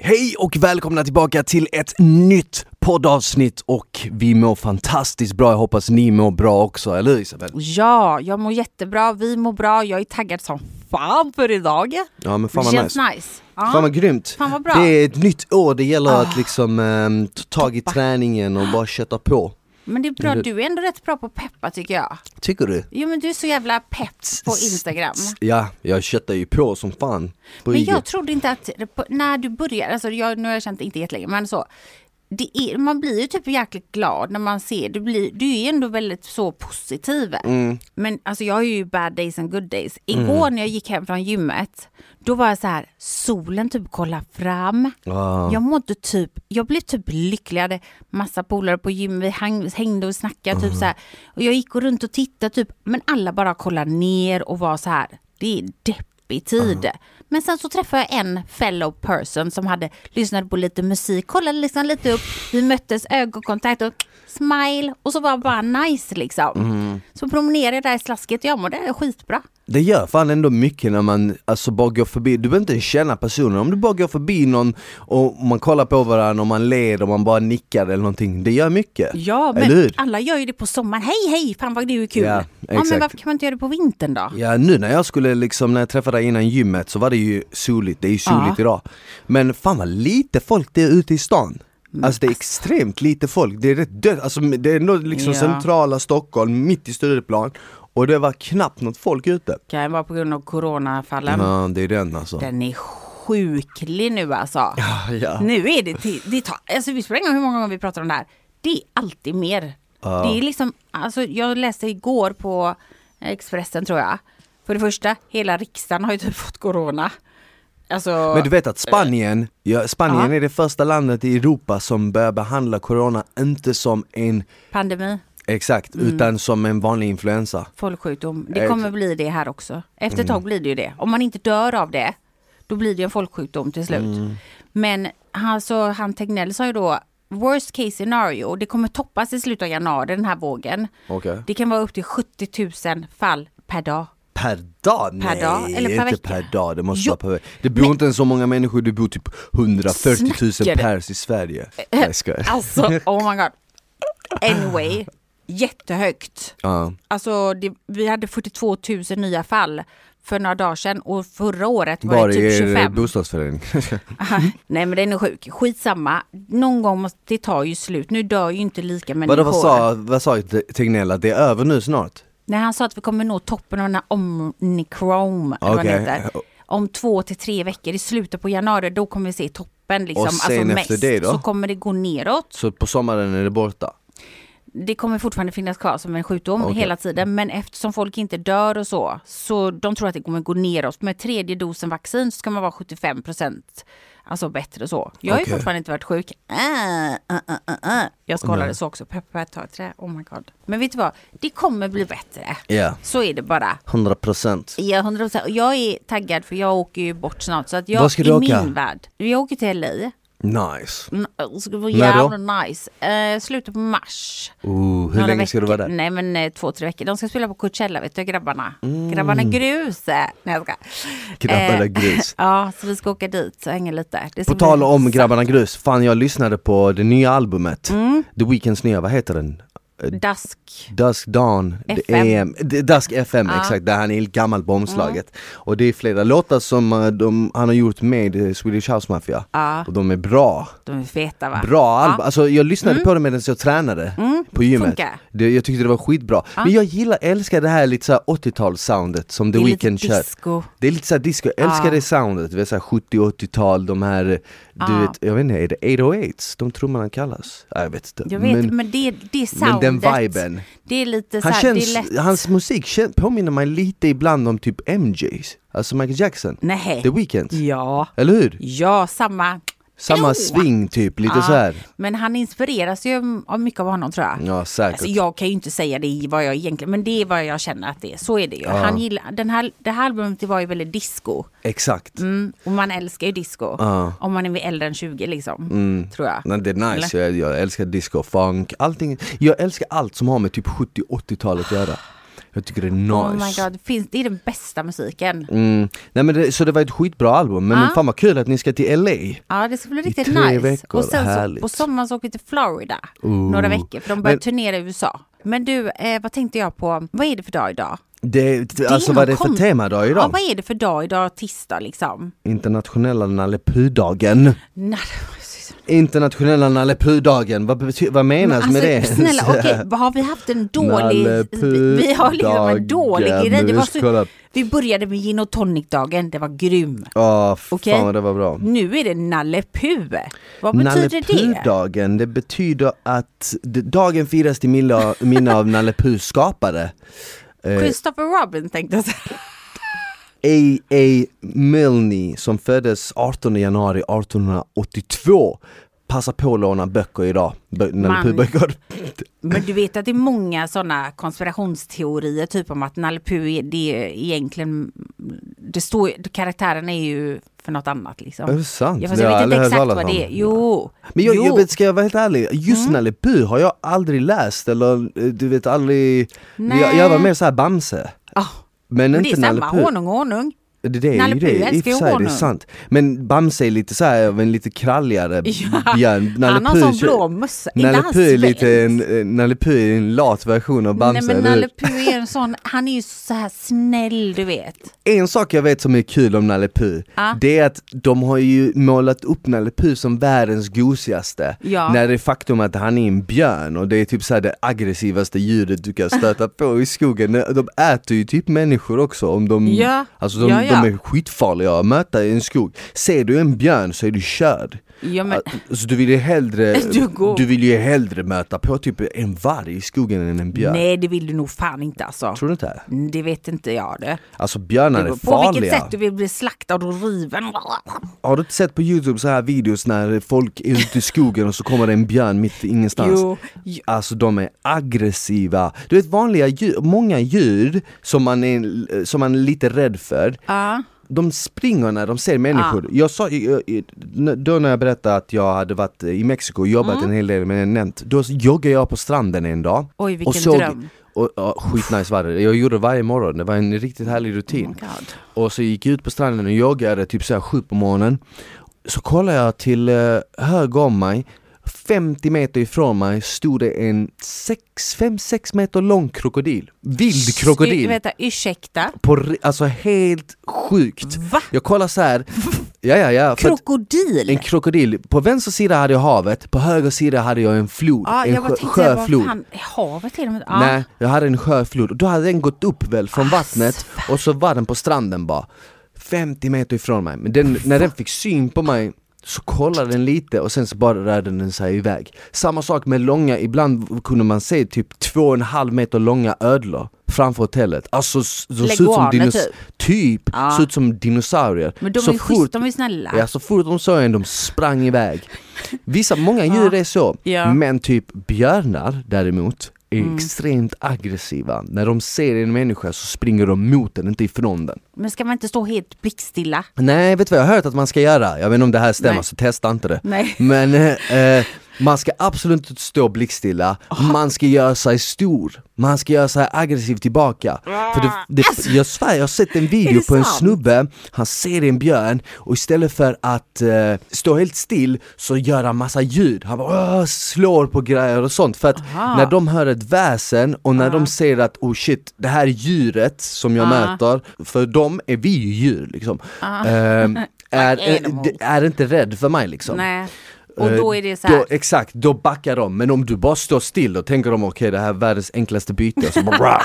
Hej och välkomna tillbaka till ett nytt poddavsnitt och vi mår fantastiskt bra, jag hoppas ni mår bra också, eller hur Isabel? Ja, jag mår jättebra, vi mår bra, jag är taggad som fan för idag. Ja men fan det vad känns nice. nice. Ja. Fan vad grymt. Fan vad bra. Det är ett nytt år, det gäller Ah. att liksom ehm, ta tag i träningen och bara kötta på. Men det är bra, du är ändå rätt bra på att peppa tycker jag. Tycker du? Jo men du är så jävla pepp på Instagram. Ja, jag köttar ju på som fan. På Men IG. jag trodde inte att, när du börjar, alltså jag, nu har jag känt det inte jättelänge, men så. Det är, man blir ju typ jäkligt glad när man ser, du, blir, du är ändå väldigt så positiv. Mm. Men alltså jag har ju bad days and good days. Igår när jag gick hem från gymmet, då var jag så här, solen typ kollar fram. Ah. Jag mådde typ, jag blev typ lycklig. Jag hade massa polare på gym, vi häng, hängde och snackade typ så här. Och jag gick runt och tittade typ, men alla bara kollade ner och var så här, det är deppig tid. Men sen så träffade jag en fellow person som hade lyssnat på lite musik, kollade liksom lite upp, vi möttes ögonkontakt och smile och så var bara nice liksom. Så promenerade jag där i slasket, jag mådde skitbra. Det gör fan ändå mycket när man alltså bara går förbi, du behöver inte känna personen, om du bara går förbi någon och man kollar på varandra och man ler och man bara nickar eller någonting, det gör mycket. Ja, men alla gör ju det på sommaren. Hej, hej, fan vad det är kul. Ja, Ja, men varför kan man inte göra det på vintern då? Ja nu när jag skulle liksom, när jag träffade dig innan gymmet så var det ju soligt, det är ju soligt Ja. idag Men fan vad lite folk det är ute i stan Alltså det är extremt lite folk, det är rätt dött, alltså det är ändå liksom Ja. centrala Stockholm, mitt i Stureplan Och det var knappt något folk ute Kan ju vara på grund av coronafallen. Ja det är den alltså Den är sjuklig nu alltså. Ja, ja. Nu är det till, det tar, alltså vi spelar ingen roll hur många gånger vi pratar om det här. Det är alltid mer. Det är liksom, alltså jag läste igår på Expressen tror jag. För det första, hela riksdagen har ju typ fått corona. Alltså, Men du vet att Spanien, ja, Spanien Ja. är det första landet i Europa som börjar behandla corona inte som en, pandemi, exakt, Mm. utan som en vanlig influensa folksjukdom. Det kommer bli det här också. Efter ett tag blir det ju det. Om man inte dör av det, då blir det en folksjukdom till slut. Men alltså, han Tegnell sa ju då, worst case scenario, det kommer toppas i slutet av januari den här vågen. Okej Det kan vara upp till 70 000 fall per dag. Per dag? Nej, dag eller per inte vecka? per dag, det måste Jo. vara per vecka Det bor inte ens så många människor, det bor typ 140 000 Snackar du? pers i Sverige jag skojar. Alltså, oh my god. Anyway, jättehögt. Ja, Alltså, det, vi hade 42 000 nya fall för några dagar sedan och förra året var var det i typ er 25. bostadsförening Nej men den är sjuk. Skitsamma. Någon gång måste det ta ju slut. Nu dör ju inte lika människor. Vadå vad sa, vad sa Tegnell, att det är över nu snart? Nej han sa att vi kommer nå toppen av den här Omnicrom. heter. Om två till tre veckor i slutet på januari då kommer vi se toppen. Liksom, Och sen alltså efter mest. det då? Så kommer det gå neråt. Så på sommaren är det borta? Det kommer fortfarande finnas kvar som en sjukdom Okej. hela tiden. Men eftersom folk inte dör och så. Så de tror att det kommer gå neråt. Med tredje dosen vaccin så ska man vara 75 procent. Alltså bättre och så. Jag har ju fortfarande inte varit sjuk. Äh, äh, äh, äh, äh. Jag skålade så också. Peppar ta ett trä. Oh my god. Men vet du vad? Det kommer bli bättre. Ja, Så är det bara. 100 procent Ja, 100 procent. Jag är taggad för jag åker ju bort snart. Så att jag, Var ska du i åka? min värld. Jag åker till LA. Nice! Mm, Det ska vara jävla nice. Eh, slutet på mars. Oh, hur Några länge ska du vara där? Nej men eh, två, tre veckor. De ska spela på Coachella vet du grabbarna. Mm. Grabbarna Grus. Eh, Nej jag ska. Grabbarna Grus. Ja så vi ska åka dit och hänga lite. På tal om så- Grabbarna Grus, fan jag lyssnade på det nya albumet Mm. The Weeknds nya, vad heter den? Dask. Dusk Dawn, FM. Är, är Dusk FM. Mm. exakt, där han är gammalt på omslaget Och det är flera låtar som eh, de, han har gjort med eh, Swedish House Mafia Ja, Och de är bra, de är feta va? bra album, Ja. alltså jag lyssnade på det medan jag tränade på gymmet det, Jag tyckte det var skitbra, men jag gillar, älskar det här lite såhär 80-talssoundet som The är Weeknd kör disco. det är lite såhär disco, jag älskar det soundet, det är såhär 70-80-tal, de här, du vet, jag vet inte, är det 808s de trummorna kallas? Ja, jag vet inte Jag vet men, men, det, det men soundet. Den viben Det är lite så han här, känns, det är lätt. hans musik kän, påminner mig lite ibland om typ MJs, alltså Michael Jackson, Nej. The Weeknd, Ja. eller hur? Ja, samma. Samma Jo. swing typ, lite Ja, så här. Men han inspireras ju av mycket av honom tror jag. Ja säkert. Alltså, jag kan ju inte säga det i vad jag egentligen, men det är vad jag känner att det är. Så är det ju. Han gillar, den här, det här albumet var ju väldigt disco. Exakt. Mm, och man älskar ju disco. Ja. Om man är äldre än 20 liksom. Mm. Tror jag. Nej, det är nice, jag, jag älskar disco, funk, allting. Jag älskar allt som har med typ 70-80-talet att göra. Jag tycker det är nice. Oh my god, det, finns, det är den bästa musiken. Mm. Nej men det, så det var ett skitbra album, men Ja. fan vad kul att ni ska till LA. Ja, det ska bli riktigt nice. veckor, och sen så, härligt. på sommaren så åker vi till Florida Ooh. några veckor för de börjar Men- turnera i USA. Men du, eh, vad tänkte jag på? Vad är det för dag idag? Det, är alltså vad är det för temadag Ja, idag? vad är det för dag idag? Tisdag liksom? Internationella Nalle Puh-dagen. Internationella Nalle Puh-dagen, vad, vad menas men med det? alltså, Snälla, okej, har vi haft en dålig... Nalle Vi, har liksom en dålig grej. Det var så, vi började med gin och tonic-dagen, det var grym. Ja, Okej. fan det var bra. Nu är det Nalle Puh. Vad Nalle betyder det? Puh-dagen, det betyder att det- dagen firas till minne minne av Nalle Puhs skapare. Eh, Christopher Robin tänkte jag säga. A.A. Milne som föddes 18 januari 1882 Passa på att låna böcker idag, Bö- Nalle. Men du vet att det är många sådana konspirationsteorier, typ om att Nalle Puh är, det är egentligen, det står, karaktären är ju för något annat liksom. Är det sant? Ja, fast jag vet inte exakt vad det är. Jo. Men jag, jo. Mm. jag vet, ska jag vara helt ärlig, just Nalle Puh har jag aldrig läst eller eh, du vet aldrig Nej. jag, jag var mer såhär Bamse Ah, Men, men det inte är Nalle samma, honung och honung. Det, det är Nalle ju det, i och för sig, det är sant Men Bamse är lite såhär av en lite kralligare Ja, björn Nalle Han har sån blå mössa. Är Nalle Puh är lite en, eh, Nalle Puh är en lat version av Bamse, Nej men? Nalle Puh är en sån, han är ju så här snäll du vet. En sak jag vet som är kul om Nalle Puh, Ja. det är att de har ju målat upp Nalle Puh som världens gosigaste Ja. När det är faktum att han är en björn och det är typ så här det aggressivaste djuret du kan stöta på i skogen De äter ju typ människor också om de, Ja. alltså de, Ja, ja de är skitfarliga att möta i en skog. Ser du en björn så är du körd. Ja men, Alltså du vill ju hellre, Du går- du vill ju hellre möta på typ en varg i skogen än en björn nej det vill du nog fan inte alltså. Tror du inte? Mm, Det vet inte jag det. Alltså björnar är beror på vilket farliga sätt du vill bli slaktad och riven. Har du inte sett på youtube så här videos när folk är ute i skogen och så kommer det en björn mitt i ingenstans? Jo, jo. Alltså de är aggressiva. Du vet vanliga djur, många djur som man är, som man är lite rädd för, Ja. De springer när de ser människor. Jag sa, jag- jag- då när jag berättade att jag hade varit i Mexiko och jobbat Mm. en hel del med en nämnt, då joggade jag på stranden en dag. Oj vilken och såg, dröm. Och, ja, skitnice var det. Jag gjorde det varje morgon, det var en riktigt härlig Oh rutin. God. Och så gick jag ut på stranden och joggade typ såhär sju på morgonen Så kollar jag till uh, höger om mig 50 meter ifrån mig stod det en 5-6 meter lång krokodil Vild krokodil! Vänta, ursäkta. På, alltså helt sjukt! Va? Jag kollar så här. ja ja ja, Krokodil? en krokodil, på vänster sida hade jag havet, på höger sida hade jag en flod, Ja, en jag sjö, sjöflod fan, havet till och med? Ja. Nej, jag hade en sjöflod och då hade den gått upp väl från Ah, vattnet och så var den på stranden bara 50 meter ifrån mig, men den, när den fick syn på mig så kollade den lite och sen så bara rörde den sig iväg Samma sak med långa, ibland kunde man se typ två och en halv meter långa ödlor framför hotellet Alltså s- de såg ut som dinos- typ. typ, Ja. såg ut som dinosaurier Men de så är ju schysst, de är snälla. Ja, så fort de såg en, de sprang iväg Vissa, många djur är så, Ja. men typ björnar däremot är Mm. extremt aggressiva. När de ser en människa så springer de mot den, inte ifrån den. Men ska man inte stå helt blickstilla? Nej, vet du vad jag har hört att man ska göra? Jag vet inte om det här stämmer, Nej. så testa inte det. Nej. Men eh, eh, man ska absolut inte stå blickstilla, man ska göra sig stor. Man ska göra sig aggressiv tillbaka. För det, det, jag svär, jag har sett en video Alltså, på en snubbe, han ser en björn och istället för att eh, stå helt still så gör han massa ljud. Han bara, slår på grejer och sånt. För att Aha. när de hör ett väsen och när de ser att oh shit, det här djuret som jag Ah. möter, för dem är vi ju djur liksom. Ah. Ehm, är, animals. är inte rädd för mig liksom. Nej. Och då Eh, är det så. Då, exakt, då backar de. Men om du bara står still och tänker de okej det här är världens enklaste byte, så bara.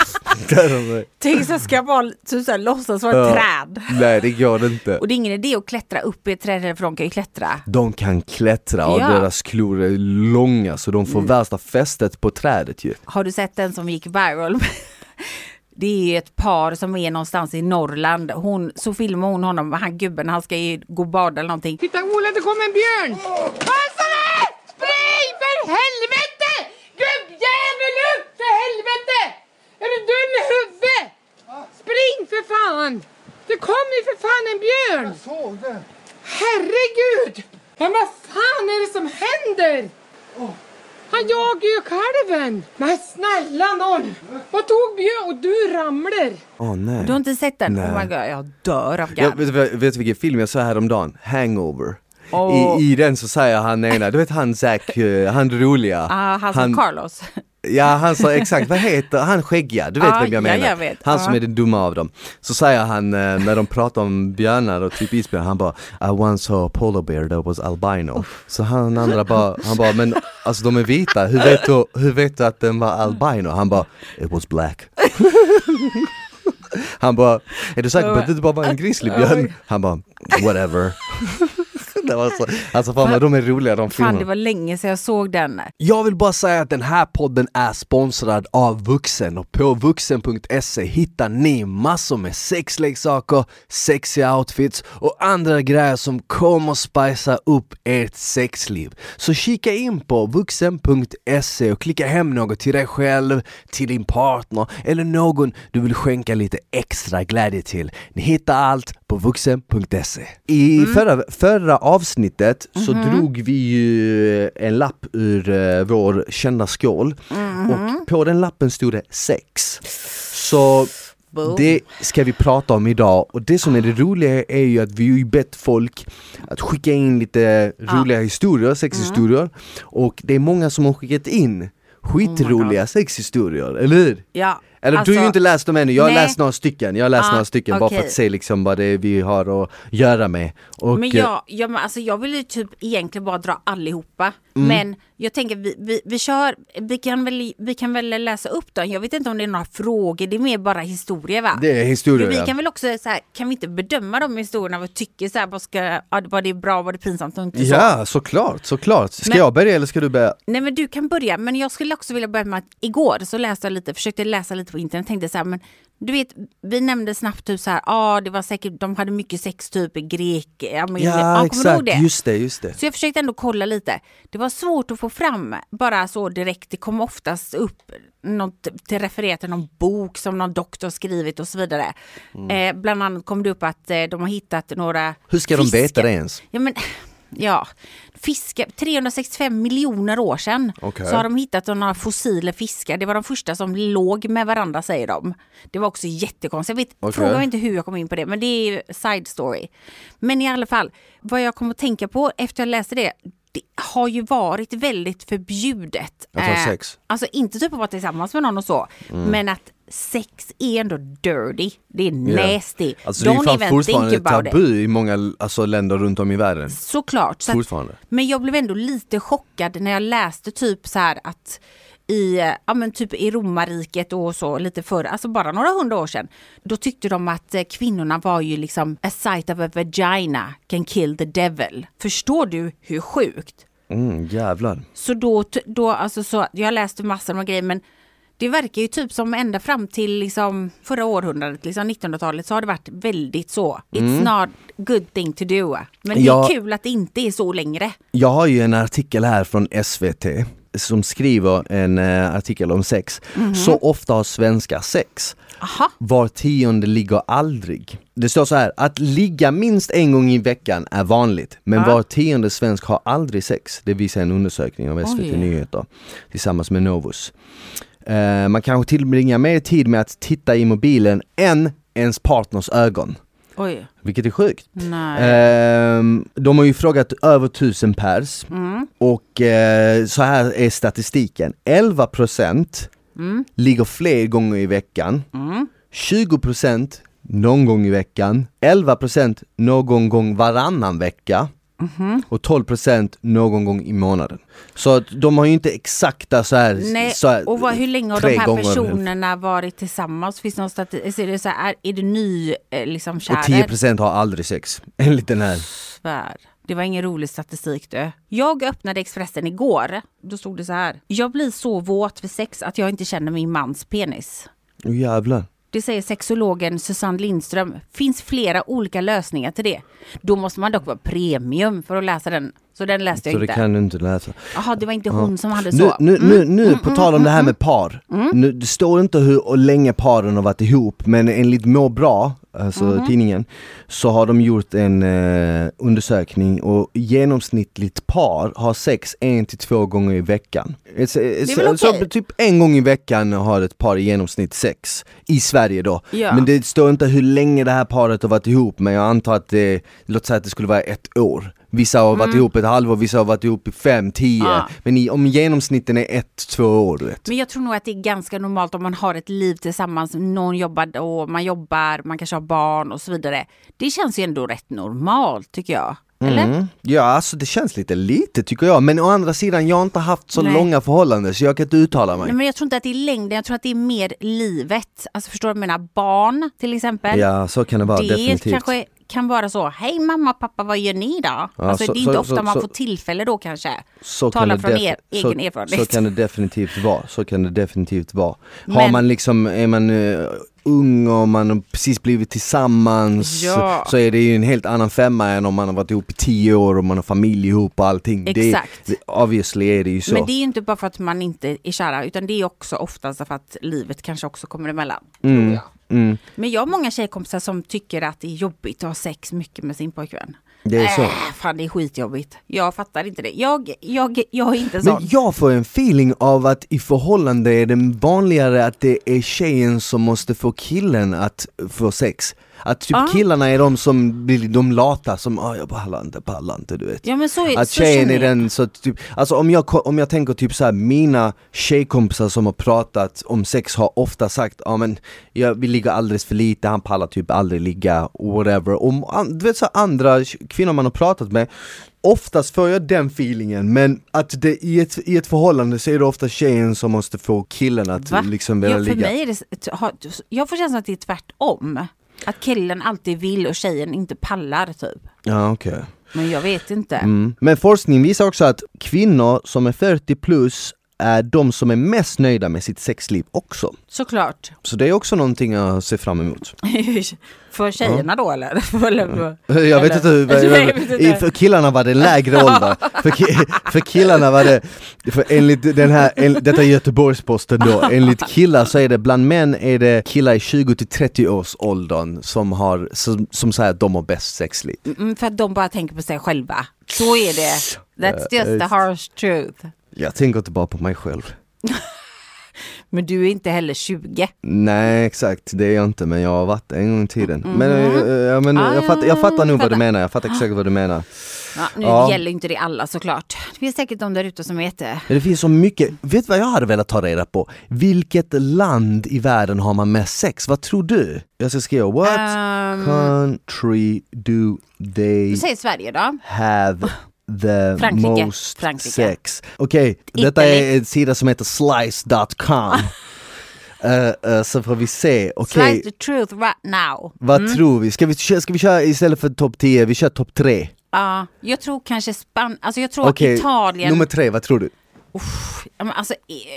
Tänk så ska jag bara typ så här, låtsas vara ett träd. Nej det går det inte. Och det är ingen idé att klättra upp i ett träd för de kan ju klättra. De kan klättra och Ja. Mm. deras klor är långa så de får värsta fästet på trädet ju. Har du sett den som gick viral? Det är ett par som är någonstans i Norrland. Hon, så filmar hon honom, han gubben, han ska gå och bada eller någonting. Titta Ola, det kommer en björn! Passa dig! Spring för helvete! Gubbjävel upp för helvete! Är du dum i huvudet? Spring för fan! Det kommer ju för fan en björn! Jag såg det. Herregud! Men vad fan är det som händer? Han han jagar ju kalven. Men snälla nån. Vad tog Björn? Och du ramlar. Åh nej. Du har inte sett den? Nej. Oh my god, jag dör av Jag, garv. vet, du- vet du vilken film jag såg häromdagen? Hangover. Åh. I, I den så säger han ena, du vet han Zack, eh, han roliga. Ah, han som Carlos. Ja han sa exakt, vad heter han skäggiga? Du vet Ja, vem jag ja, menar? jag vet. Han som Ja. är den dumma av dem. Så säger han eh, när de pratar om björnar och typ isbjörnar, han bara I once saw a polar bear that was albino. Så han andra bara, han bara men alltså de är vita, hur vet du, hur vet du att den var albino? Han bara It was black. Han bara, är du säker på att det inte bara var en grizzlybjörn? Han bara, whatever. Det var så, alltså fan vad de är roliga de Fan, filmerna. det var länge sedan jag såg den. Jag vill bara säga att den här podden är sponsrad av Vuxen och på vuxen.se hittar ni massor med sexleksaker, sexiga outfits och andra grejer som kommer spicea upp ert sexliv. Så kika in på vuxen.se och klicka hem något till dig själv, till din partner eller någon du vill skänka lite extra glädje till. Ni hittar allt på vuxen.se. I förra, förra avsnittet så drog vi ju en lapp ur eh, vår kända skål. Och på den lappen stod det sex. Så Boom. det ska vi prata om idag. Och det som är det roliga är ju att vi har ju bett folk att skicka in lite roliga historier, sexhistorier. Och det är många som har skickat in skitroliga sexhistorier, eller hur? Ja, Eller du har ju alltså- inte läst dem ännu, jag har Nej. läst några stycken, jag har läst Ah, några stycken bara för att se liksom vad det är vi har att göra med. Och, Men jag, jag, men alltså jag vill ju typ egentligen bara dra allihopa. Mm. Men jag tänker vi, vi, vi kör, vi kan, väl, vi kan väl läsa upp dem. Jag vet inte om det är några frågor, det är mer bara historia va? det är historier Men vi kan väl också så här, kan vi inte bedöma de historierna vad tycker så här, vad, ska, vad det är bra, vad det är pinsamt och inte så. Ja, såklart, såklart. Ska Men- jag börja eller ska du börja? Nej men du kan börja, men jag skulle också vilja börja med att igår så läste jag lite, försökte läsa lite på internet, tänkte så här, men du vet, vi nämnde snabbt typ så här, ah, det var säkert, de hade mycket sex typ i grek, ja, men, Ja, ihåg exakt, det? just det, just det. Så jag försökte ändå kolla lite. Det var svårt att få fram bara så direkt. Det kom oftast upp något till referera till någon bok som någon doktor skrivit och så vidare. Mm. Eh, bland annat kom det upp att eh, de har hittat några Hur ska de fiskar. veta det ens? Ja, men, ja. Fiskar, 365 miljoner år sedan Okej. så har de hittat några fossila fiskar. Det var de första som låg med varandra säger de. Det var också jättekonstigt. Jag vet, Okej. Fråga mig inte hur jag kom in på det, men det är side story. Men i alla fall, vad jag kom att tänka på efter jag läste det, det har ju varit väldigt förbjudet. Att ha Eh, sex? Alltså inte typ att vara tillsammans med någon och så, Mm. men att sex är ändå dirty. Det är nasty. Alltså det är ju Don't fan fortfarande about it. tabu i många alltså, länder runt om i världen. Såklart. Så att, men jag blev ändå lite chockad när jag läste typ så här att i, ja, men typ i romarriket och så lite förr, alltså bara några hundra år sedan, då tyckte de att eh, kvinnorna var ju liksom a sight of a vagina can kill the devil. Förstår du hur sjukt? Mm, jävlar. Så då, då alltså så, jag läste massor med grejer men det verkar ju typ som ända fram till liksom förra århundradet, liksom 1900-talet, så har det varit väldigt så. It's not good thing to do. Men det Mm. Ja. är kul att det inte är så längre. Jag har ju en artikel här från SVT som skriver en eh, artikel om sex. Mhm. Så ofta har svenskar sex. Aha. Var tionde ligger aldrig. Det står så här, att ligga minst en gång i veckan är vanligt, men Ja. var tionde svensk har aldrig sex. Det visar en undersökning av SVT Oj. Nyheter tillsammans med Novus. Eh, man kanske tillbringar mer tid med att titta i mobilen än ens partners ögon. Oj. Vilket är sjukt. Ehm, de har ju frågat över tusen pers Mm. och eh, så här är statistiken. 11% Mm. ligger fler gånger i veckan. Mm. 20% någon gång i veckan. 11% någon gång varannan vecka. Mhm. Och 12% någon gång i månaden. Så att de har ju inte exakta så här, Nej, så här och vad, hur länge har de här personerna varit tillsammans? Finns det någon statistik? Är det, så här, är, det ny eh, liksom, Och kärer? 10% har aldrig sex. Enligt den här. Svär. Det var ingen rolig statistik du. Jag öppnade Expressen igår. Då stod det så här. Jag blir så våt för sex att jag inte känner min mans penis. Åh jävlar. Det säger sexologen Susanne Lindström. Finns flera olika lösningar till det. Då måste man dock vara premium för att läsa den. Så den läste Så jag det inte. kan du inte läsa. Jaha, det var inte hon som hade Nu, så. nu, Mm. nu, nu på tal om det här med par. Nu, det står inte hur och länge paren har varit ihop men enligt Må bra alltså Mhm. tidningen, så har de gjort en eh, undersökning och genomsnittligt par har sex en till två gånger i veckan. It's, it's, väl så okej? typ en gång i veckan har ett par i genomsnitt sex, i Sverige då. Ja. Men det står inte hur länge det här paret har varit ihop, men jag antar att det, låt säga att det skulle vara ett år. Vissa har varit ihop ett halvår, vissa har varit ihop i fem, tio. Mm. Ja. Men i, om genomsnitten är ett, två år du vet. Men jag tror nog att det är ganska normalt om man har ett liv tillsammans, någon jobbar och man jobbar, man kanske har barn och så vidare. Det känns ju ändå rätt normalt tycker jag. Mm. Ja, alltså det känns lite lite tycker jag, men å andra sidan jag har inte haft så Nej. långa förhållanden så jag kan inte uttala mig. Nej, men jag tror inte att det är längden, jag tror att det är mer livet. Alltså förstår du menar? Barn till exempel. Ja, så kan det vara det definitivt. kanske kan vara så, hej mamma, pappa, vad gör ni då? Ja, alltså, så- det är inte så- ofta så- man får tillfälle då kanske. Så Tala från er egen erfarenhet. Så kan det definitivt vara, så kan det definitivt vara. Har Men- man liksom, är man eh, ung och man har precis blivit tillsammans Ja. så är det ju en helt annan femma än om man har varit ihop i tio år och man har familj ihop och allting. Exakt. Det, obviously är det ju så. Men det är ju inte bara för att man inte är kära, utan det är också oftast för att livet kanske också kommer emellan. Mm mm, Men jag har många tjejkompisar som tycker att det är jobbigt att ha sex mycket med sin pojkvän det är så. Äh, fan det är skitjobbigt. Jag fattar inte det. Jag, jag, jag är inte sån. Men jag får en feeling av att i förhållande är det vanligare att det är tjejen som måste få killen att få sex. Att typ Ah. killarna är de som blir de lata som ah, jag pallar inte, pallar inte du vet. Ja men så är Att så tjejen är den så typ, alltså om jag, om jag tänker typ så här, mina tjejkompisar som har pratat om sex har ofta sagt ja men jag, vi ligger alldeles för lite, han pallar typ aldrig ligga, whatever. Och du vet så andra kvinnor man har pratat med Oftast får jag den feelingen men att det i ett, i ett förhållande så är det ofta tjejen som måste få killen att Va? liksom vilja ja, för ligga. mig är det, jag får känslan att det är tvärtom. Att killen alltid vill och tjejen inte pallar typ. Ja okej. Men jag vet inte. Mm. Men forskning visar också att kvinnor som är 40 plus är de som är mest nöjda med sitt sexliv också. Såklart. Så det är också någonting jag ser fram emot. för tjejerna då eller? Jag vet inte hur, Nej, jag vet inte. i- för killarna var det lägre ålder. För, ki- för killarna var det, för enligt den här, en, detta är Göteborgs-Posten då, enligt killar så är det bland män är det killar i 20 till 30 års åldern som har, som, som säger att de har bäst sexliv. Mm, för att de bara tänker på sig själva. Så är det. That's just the harsh truth. Jag tänker inte bara på mig själv. Men du är inte heller 20. Nej exakt, det är jag inte men jag har varit det en gång i tiden. Men, Mhm. eh, ja, men Ah, jag, fattar, jag ja, fattar nog vad du fattar. menar, jag fattar exakt vad du menar. Ja, nu Ja. gäller inte det alla såklart. Det finns säkert de där ute som vet det. Men det finns så mycket, vet du vad jag hade velat ta reda på? Vilket land i världen har man mest sex? Vad tror du? Jag ska skriva, what Ehm, country do they Säg Sverige då. have the Frankrike. most Frankrike. sex? Okej, detta är en sida som heter slice.com. Eh, eh, så får vi se, okej. Slice the truth right now. Vad tror vi? Ska vi, ska vi köra istället för topp 10, vi kör topp 3? Ja, jag tror kanske Spanien, alltså jag tror Okej, Italien. nummer 3, vad tror du? Men Alltså,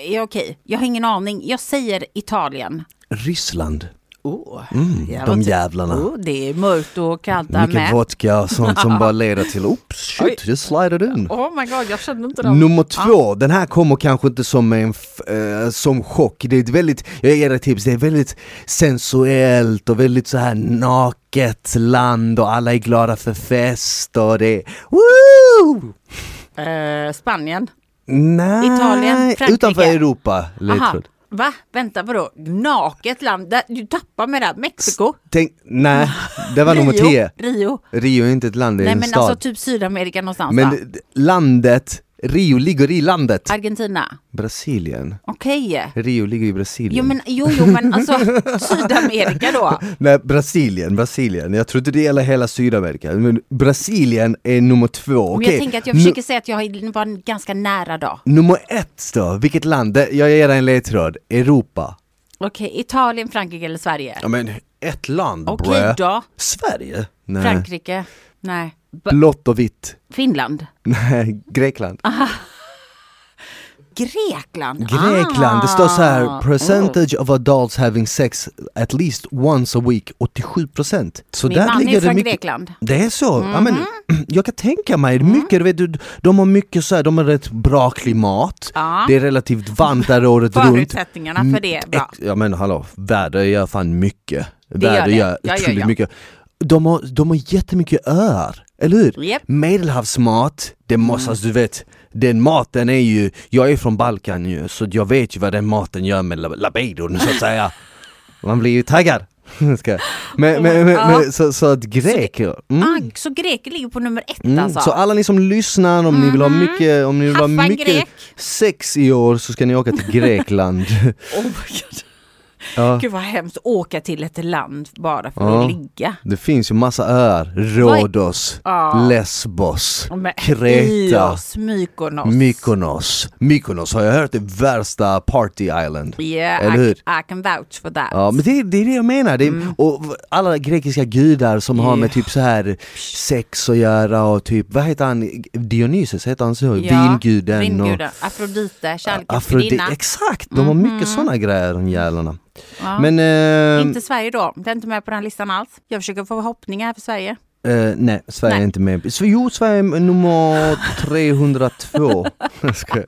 är okej, jag har ingen aning. Jag säger Italien. Ryssland. Oh, Mm, de jävlarna. Oh, det är mörkt och kallt där Mycket med. vodka och sånt som bara leder till oops, Oj. shit, det slided in. Oh my god, jag känner inte dem. Nummer två, den här kommer kanske inte som en eh, som chock, det är ett väldigt, jag ger dig tips, det är väldigt sensuellt och väldigt så här naket land och alla är glada för fest och det är woo! Eh, Spanien. Nej, Italien, Frankrike. utanför Europa, Aha. Va? Vänta, vadå? Naket land? Du tappar mig där. Mexiko? Tänk, nej, det var nummer? 10. Rio? Rio är inte ett land, det är Nej en men stad. alltså typ Sydamerika någonstans Men va? landet, Rio ligger i landet. Argentina? Brasilien. Okej. Rio ligger i Brasilien. Jo men, jo, jo men alltså Sydamerika då? Nej, Brasilien, Brasilien. Jag tror inte det gäller hela Sydamerika. Men Brasilien är nummer två. Men Okej, jag tänker att jag försöker säga att jag var ganska nära då. Nummer ett då, vilket land? Det- Jag ger dig en ledtråd. Europa. Okej, Italien, Frankrike eller Sverige? Ja men ett land Okej brö. då. Sverige? Nej. Frankrike? Nej. Blått och vitt? Finland? Nej, Grekland. Grekland? Grekland, det står så här Ah. percentage of adults having sex at least once a week, 87%. Så Min där man ligger är det från mycket. Grekland. Det är så? Ja, men, Mhm. jag kan tänka mig, Mm. mycket, vet, du, de har mycket så här, de har rätt bra klimat, Ja. det är relativt varmt där året runt. Förutsättningarna för det är bra. Ex- Ja men hallå, väder gör fan mycket. det gör det. gör Ja, ja, otroligt ja. mycket. De har, de har jättemycket öar, eller hur? Japp. Medelhavsmat, det Mm. måste, alltså, du vet, den maten är ju, jag är från Balkan ju, så jag vet ju vad den maten gör med lab- labidon så att säga. Man blir ju taggad. Jag. men, men, men, men, så, så att greker, mm. Ah, så greker ligger på nummer ett Mm, alltså? Så alla ni som lyssnar, om ni vill ha mycket, om ni vill ha mycket grek. sex i år så ska ni åka till Grekland. Oh my God. Ja. Gud vad hemskt, åka till ett land bara för Ja. att ligga. Det finns ju massa öar, Rhodos, Ja. Lesbos, Men Kreta, Ios, Mykonos. Mykonos. Mykonos har jag hört är värsta party island. Yeah, Eller hur? I, I can vouch for that. Ja men det, det är det jag menar, det är, Mm. och alla grekiska gudar som har med typ så här sex att göra och typ, vad heter han, Dionysus heter han så? Vinguden och Vinguden. Afrodite, kärlekens Afrodite, exakt! De har mycket sådana grejer de jävlarna. Ja. Men, eh, Inte Sverige då, det är inte med på den listan alls. Jag försöker få förhoppningar här för Sverige. eh, nej, Sverige Nej. är inte med. Så, jo, Sverige är nummer 302. Jag skojar.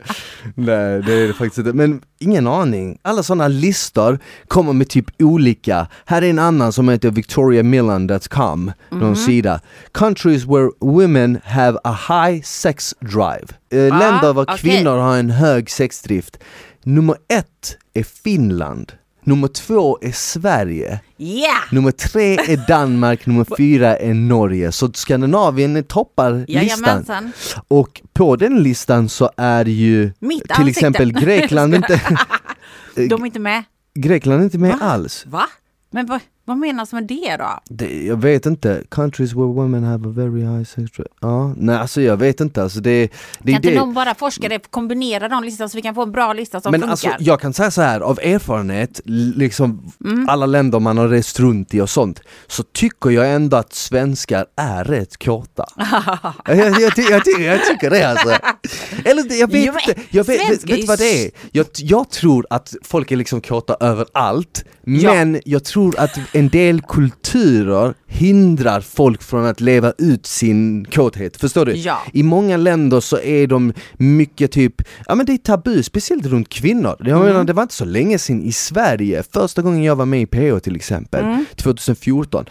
nej, det är det faktiskt inte. Men ingen aning. Alla sådana listor kommer med typ olika. Här är en annan som heter victoriamillan.com, någon sida. Countries where women have a high sex drive. Eh, Ah, länder var okej. kvinnor har en hög sexdrift. Nummer ett är Finland. Nummer två är Sverige. Yeah! Nummer tre är Danmark, nummer fyra är Norge. Så Skandinavien toppar listan. Jajamensan. Och på den listan så är ju Mitt till ansikte. exempel Grekland inte, De är inte med. Grekland är inte med Va? alls. Va? Men vad, vad menas med det då? Det, jag vet inte, countries where women have a very high sex drive. Ja, nej alltså jag vet inte alltså det, det Kan inte det. någon bara forskare kombinera de listorna så vi kan få en bra lista som Men funkar? alltså jag kan säga så här av erfarenhet, liksom Mm. alla länder man har rest runt i och sånt, så tycker jag ändå att svenskar är rätt kåta. jag, jag, jag, ty- jag, ty- jag tycker det alltså. Eller jag vet Jo, inte, jag vet, vet, vet vad det är? Jag, jag tror att folk är liksom kåta överallt, Ja. men jag tror att en del kulturer hindrar folk från att leva ut sin kåthet, förstår du? Ja. I många länder så är de mycket typ, ja men det är tabu, speciellt runt kvinnor. Jag Mm. menar, det var inte så länge sedan i Sverige, första gången jag var med i PH till exempel, Mm. 2014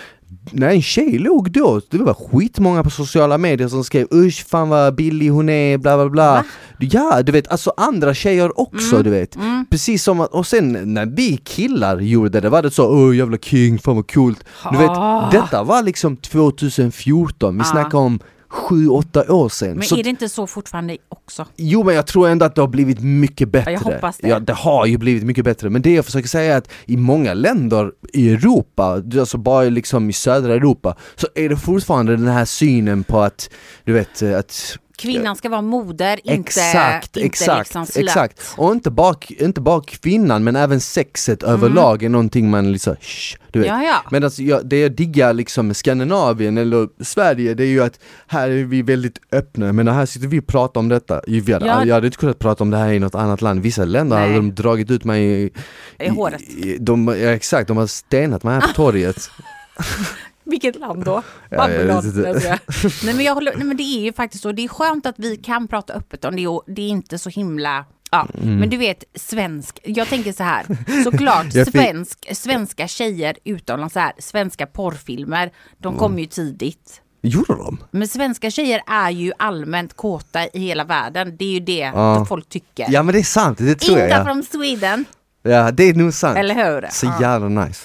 när en tjej låg då, det var skitmånga på sociala medier som skrev usch fan vad billig hon är, bla bla bla. Ja, du vet, alltså andra tjejer också Mm. du vet. Precis som att, och sen när vi killar gjorde det, det var det så åh jävla king, fan vad coolt. Du vet, Ah. detta var liksom 2014, vi Ah. snackar om 7-8 år sedan. Men Så är det inte så fortfarande också? Jo men jag tror ändå att det har blivit mycket bättre. jag hoppas det. Ja det har ju blivit mycket bättre, men det jag försöker säga är att i många länder i Europa, alltså bara liksom i södra Europa, så är det fortfarande den här synen på att, du vet, att Kvinnan ska vara moder, inte, Exakt, inte exakt, liksom slut. exakt. Och inte bara, inte bara kvinnan men även sexet överlag är någonting man liksom, shh, du vet. Mm. Ja, ja. Men alltså, jag, det jag diggar liksom med Skandinavien eller Sverige det är ju att här är vi väldigt öppna, men här sitter vi och pratar om detta. Vi hade, Ja. Jag hade inte kunnat prata om det här i något annat land, vissa länder Nej. hade de dragit ut mig i, I håret. i- de, ja, exakt, de har stenat mig här på torget. Vilket land då? Ja, jag skojar. nej, men jag håller, nej men det är ju faktiskt så, det är skönt att vi kan prata öppet om det och det är inte så himla Ja, Mm. men du vet svensk, jag tänker så här, såklart svensk, svenska tjejer utomlands, så här, svenska porrfilmer, de Mm. kommer ju tidigt. Gjorde de? Men svenska tjejer är ju allmänt kåta i hela världen, det är ju det Ja. folk tycker. Ja men det är sant, det tror jag. Inte Ja, från Sweden, ja det är nog sant. eller hur? Så Ja. jävla nice.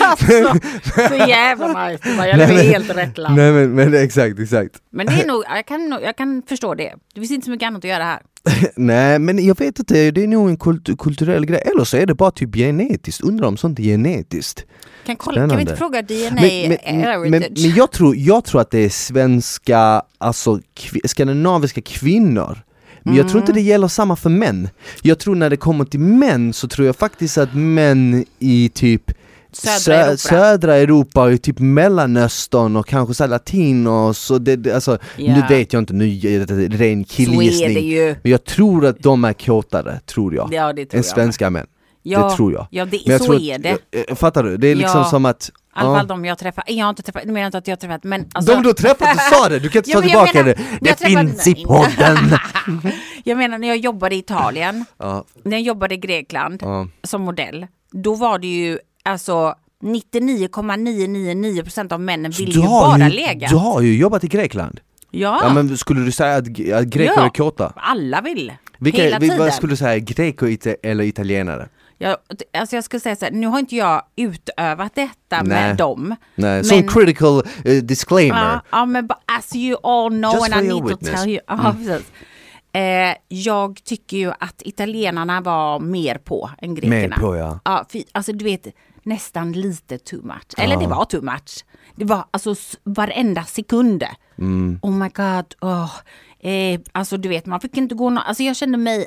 Alltså, så jävla nice, jag lever i helt rätt land. Nej men, men exakt, exakt. Men det är nog, jag kan, jag kan förstå det. Det finns inte så mycket annat att göra här. Nej men jag vet inte, det är nog en kult kulturell grej, eller så är det bara typ genetiskt, undrar om sånt är genetiskt. Kan, kolla, kan vi inte fråga DNA Men, men, men, men jag, tror, jag tror att det är svenska, alltså kvi, skandinaviska kvinnor men jag tror inte Mm. det gäller samma för män. Jag tror när det kommer till män så tror jag faktiskt att män i typ Södra sö- Europa. södra Europa och typ mellanöstern och kanske så latinos och det, det, alltså, Ja. nu vet jag inte, nu är det ren killgissning. Men jag tror att de är kåtare, tror jag, Ja, det tror än jag. svenska män. Ja, det tror jag. Ja, det, Men jag så tror är att- det. eh, Fattar du? Det är liksom Ja. som att... Alla fall de jag träffar. Jag har inte träffat, menar inte att jag har träffat, men alltså, De du har träffat, du sa det! Du kan inte ta tillbaka menar- det. Det finns i podden! jag menar när jag jobbade i Italien, när jag jobbade i Grekland som modell, då var det ju alltså 99,999% av männen vill ju bara lägga. Du har ju jobbat i Grekland. Ja, Ja men skulle du säga att, att greker Ja. är kåta? alla vill. Vilka, Hela tiden. vad skulle du säga, greker eller italienare? Jag, alltså jag skulle säga så här, nu har inte jag utövat detta Nej. med dem. Nej, som Men- critical eh, disclaimer. Ja, ja men but as you all know Just and I need to witness. Mm. tell you. Ja, precis. Eh, jag tycker ju att italienarna var mer på än grekerna. Mer på, ja. ja fy, alltså du vet, nästan lite too much. Eller det var too much. Det var alltså varenda sekund. Mm. Oh my god, oh. eh, alltså du vet man fick inte gå nå- alltså jag kände mig uh,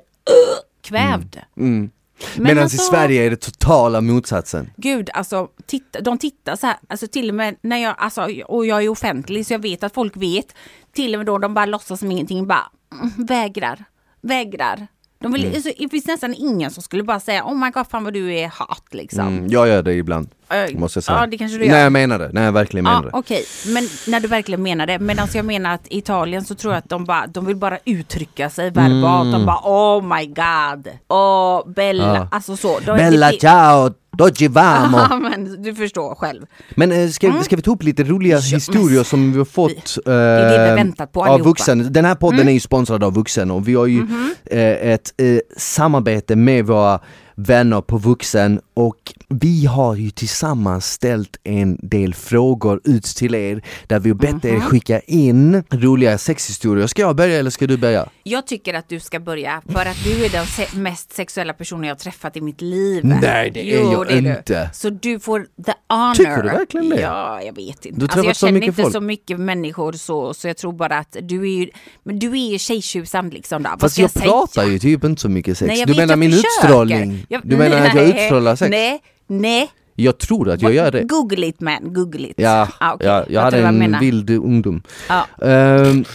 kvävd. Mm. Men Medan alltså- i Sverige är det totala motsatsen. Gud, alltså titta, de tittar så här, alltså till och med när jag, alltså, och jag är offentlig så jag vet att folk vet, till och med då de bara låtsas som ingenting, bara mm, vägrar, vägrar. De vill, alltså, det finns nästan ingen som skulle bara säga, oh my god, fan vad du är hat liksom. Mm, jag gör det ibland, Äh, måste jag säga. Ja, det kanske du gör. Nej jag menar det, nej jag verkligen menar Ja, det. okej, men när du verkligen menar det. Medan jag menar att i Italien så tror jag att de, bara, de vill bara uttrycka sig verbalt. De bara oh my god, åh Bella, Mm. Ja. alltså så. De, Bella det- ciao, doggi vamo. Ja, men du förstår själv. Men eh, ska, ska vi ta upp lite roliga Mm. Ja, historier som vi har fått det är det vi eh, på av allihopa. Mm. Vuxen? Den här podden är ju sponsrad av Vuxen och vi har ju Mhm. eh, ett eh, samarbete med våra vänner på Vuxen och vi har ju tillsammans ställt en del frågor ut till er där vi har bett Mhm. er skicka in roliga sexhistorier. Ska jag börja eller ska du börja? Jag tycker att du ska börja för att du är den se- mest sexuella personen jag har träffat i mitt liv. Nej, det är jag det är inte. Så du får the honor. Tycker du verkligen det? Ja, jag vet inte. Du Alltså, jag känner inte folk. så mycket människor så, så jag tror bara att du är ju, men du är ju tjejtjusaren liksom. Då. Fast jag, jag, pratar ju typ inte så mycket sex. Nej, jag du menar jag min utstrålning? Jag- du menar att jag nej, utstrålar sex? Nej, nej. Jag tror att jag gör det. Google it man, google it. Ja, Ah, okej. ja jag hade tror vad en menar. vild ungdom. Ja, Ehm,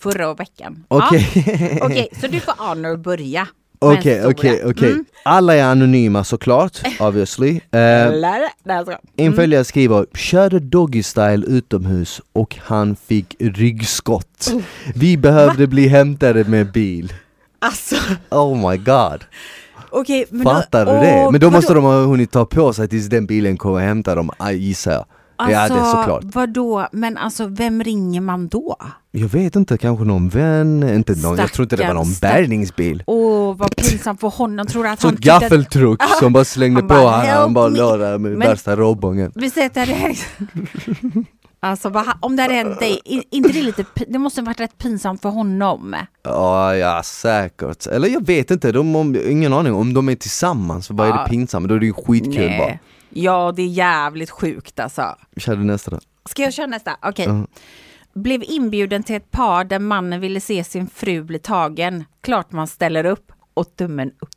förra veckan. Okej, Ja. Okej, så du får honor börja. okej, okej, okej. Mm. Alla är anonyma såklart, obviously. Skojar. en följare skriver, körde doggy style utomhus och han fick ryggskott. Vi behövde bli hämtade med bil. Alltså, Oh my god. okej. Fattar du det? Men då måste de ha hunnit ta på sig tills den bilen kommer och hämtar dem, ah, gissar jag. Ja, det är Alltså, såklart. Vadå, men alltså vem ringer man då? Jag vet inte, kanske någon vän, inte någon, jag tror inte det var någon stack- bärgningsbil. Åh, vad pinsamt för honom. Tror att Så han tyckte att- gaffeltruck som bara slängde Han på bara, han, han "Help bara me." låg där med Men- värsta robongen. Vi säger att det här Alltså om det hade hänt dig, inte det lite, det måste varit rätt pinsamt för honom. Ja, ja säkert. Eller jag vet inte, de, om, ingen aning. Om de är tillsammans, vad är Ja. det pinsamt? Då är det ju skitkul bara. Ja, det är jävligt sjukt alltså. Kör du nästa då? Ska jag köra nästa? Okej. Ja. Blev inbjuden till ett par där mannen ville se sin fru bli tagen. Klart man ställer upp och tummen upp?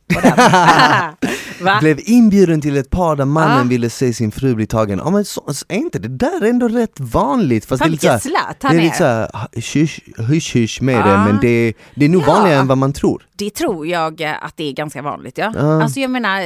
Blev inbjuden till ett par där mannen Ja. ville se sin fru bli tagen. Ja men så, så är inte det där ändå rätt vanligt? Fast Fan, det är lite såhär, slatt han det är är. lite såhär hysch hysch hysch med det Ja. men det, det är nog Ja. vanligare än vad man tror. Det tror jag eh, att det är ganska vanligt. Ja. Ja. Alltså jag menar,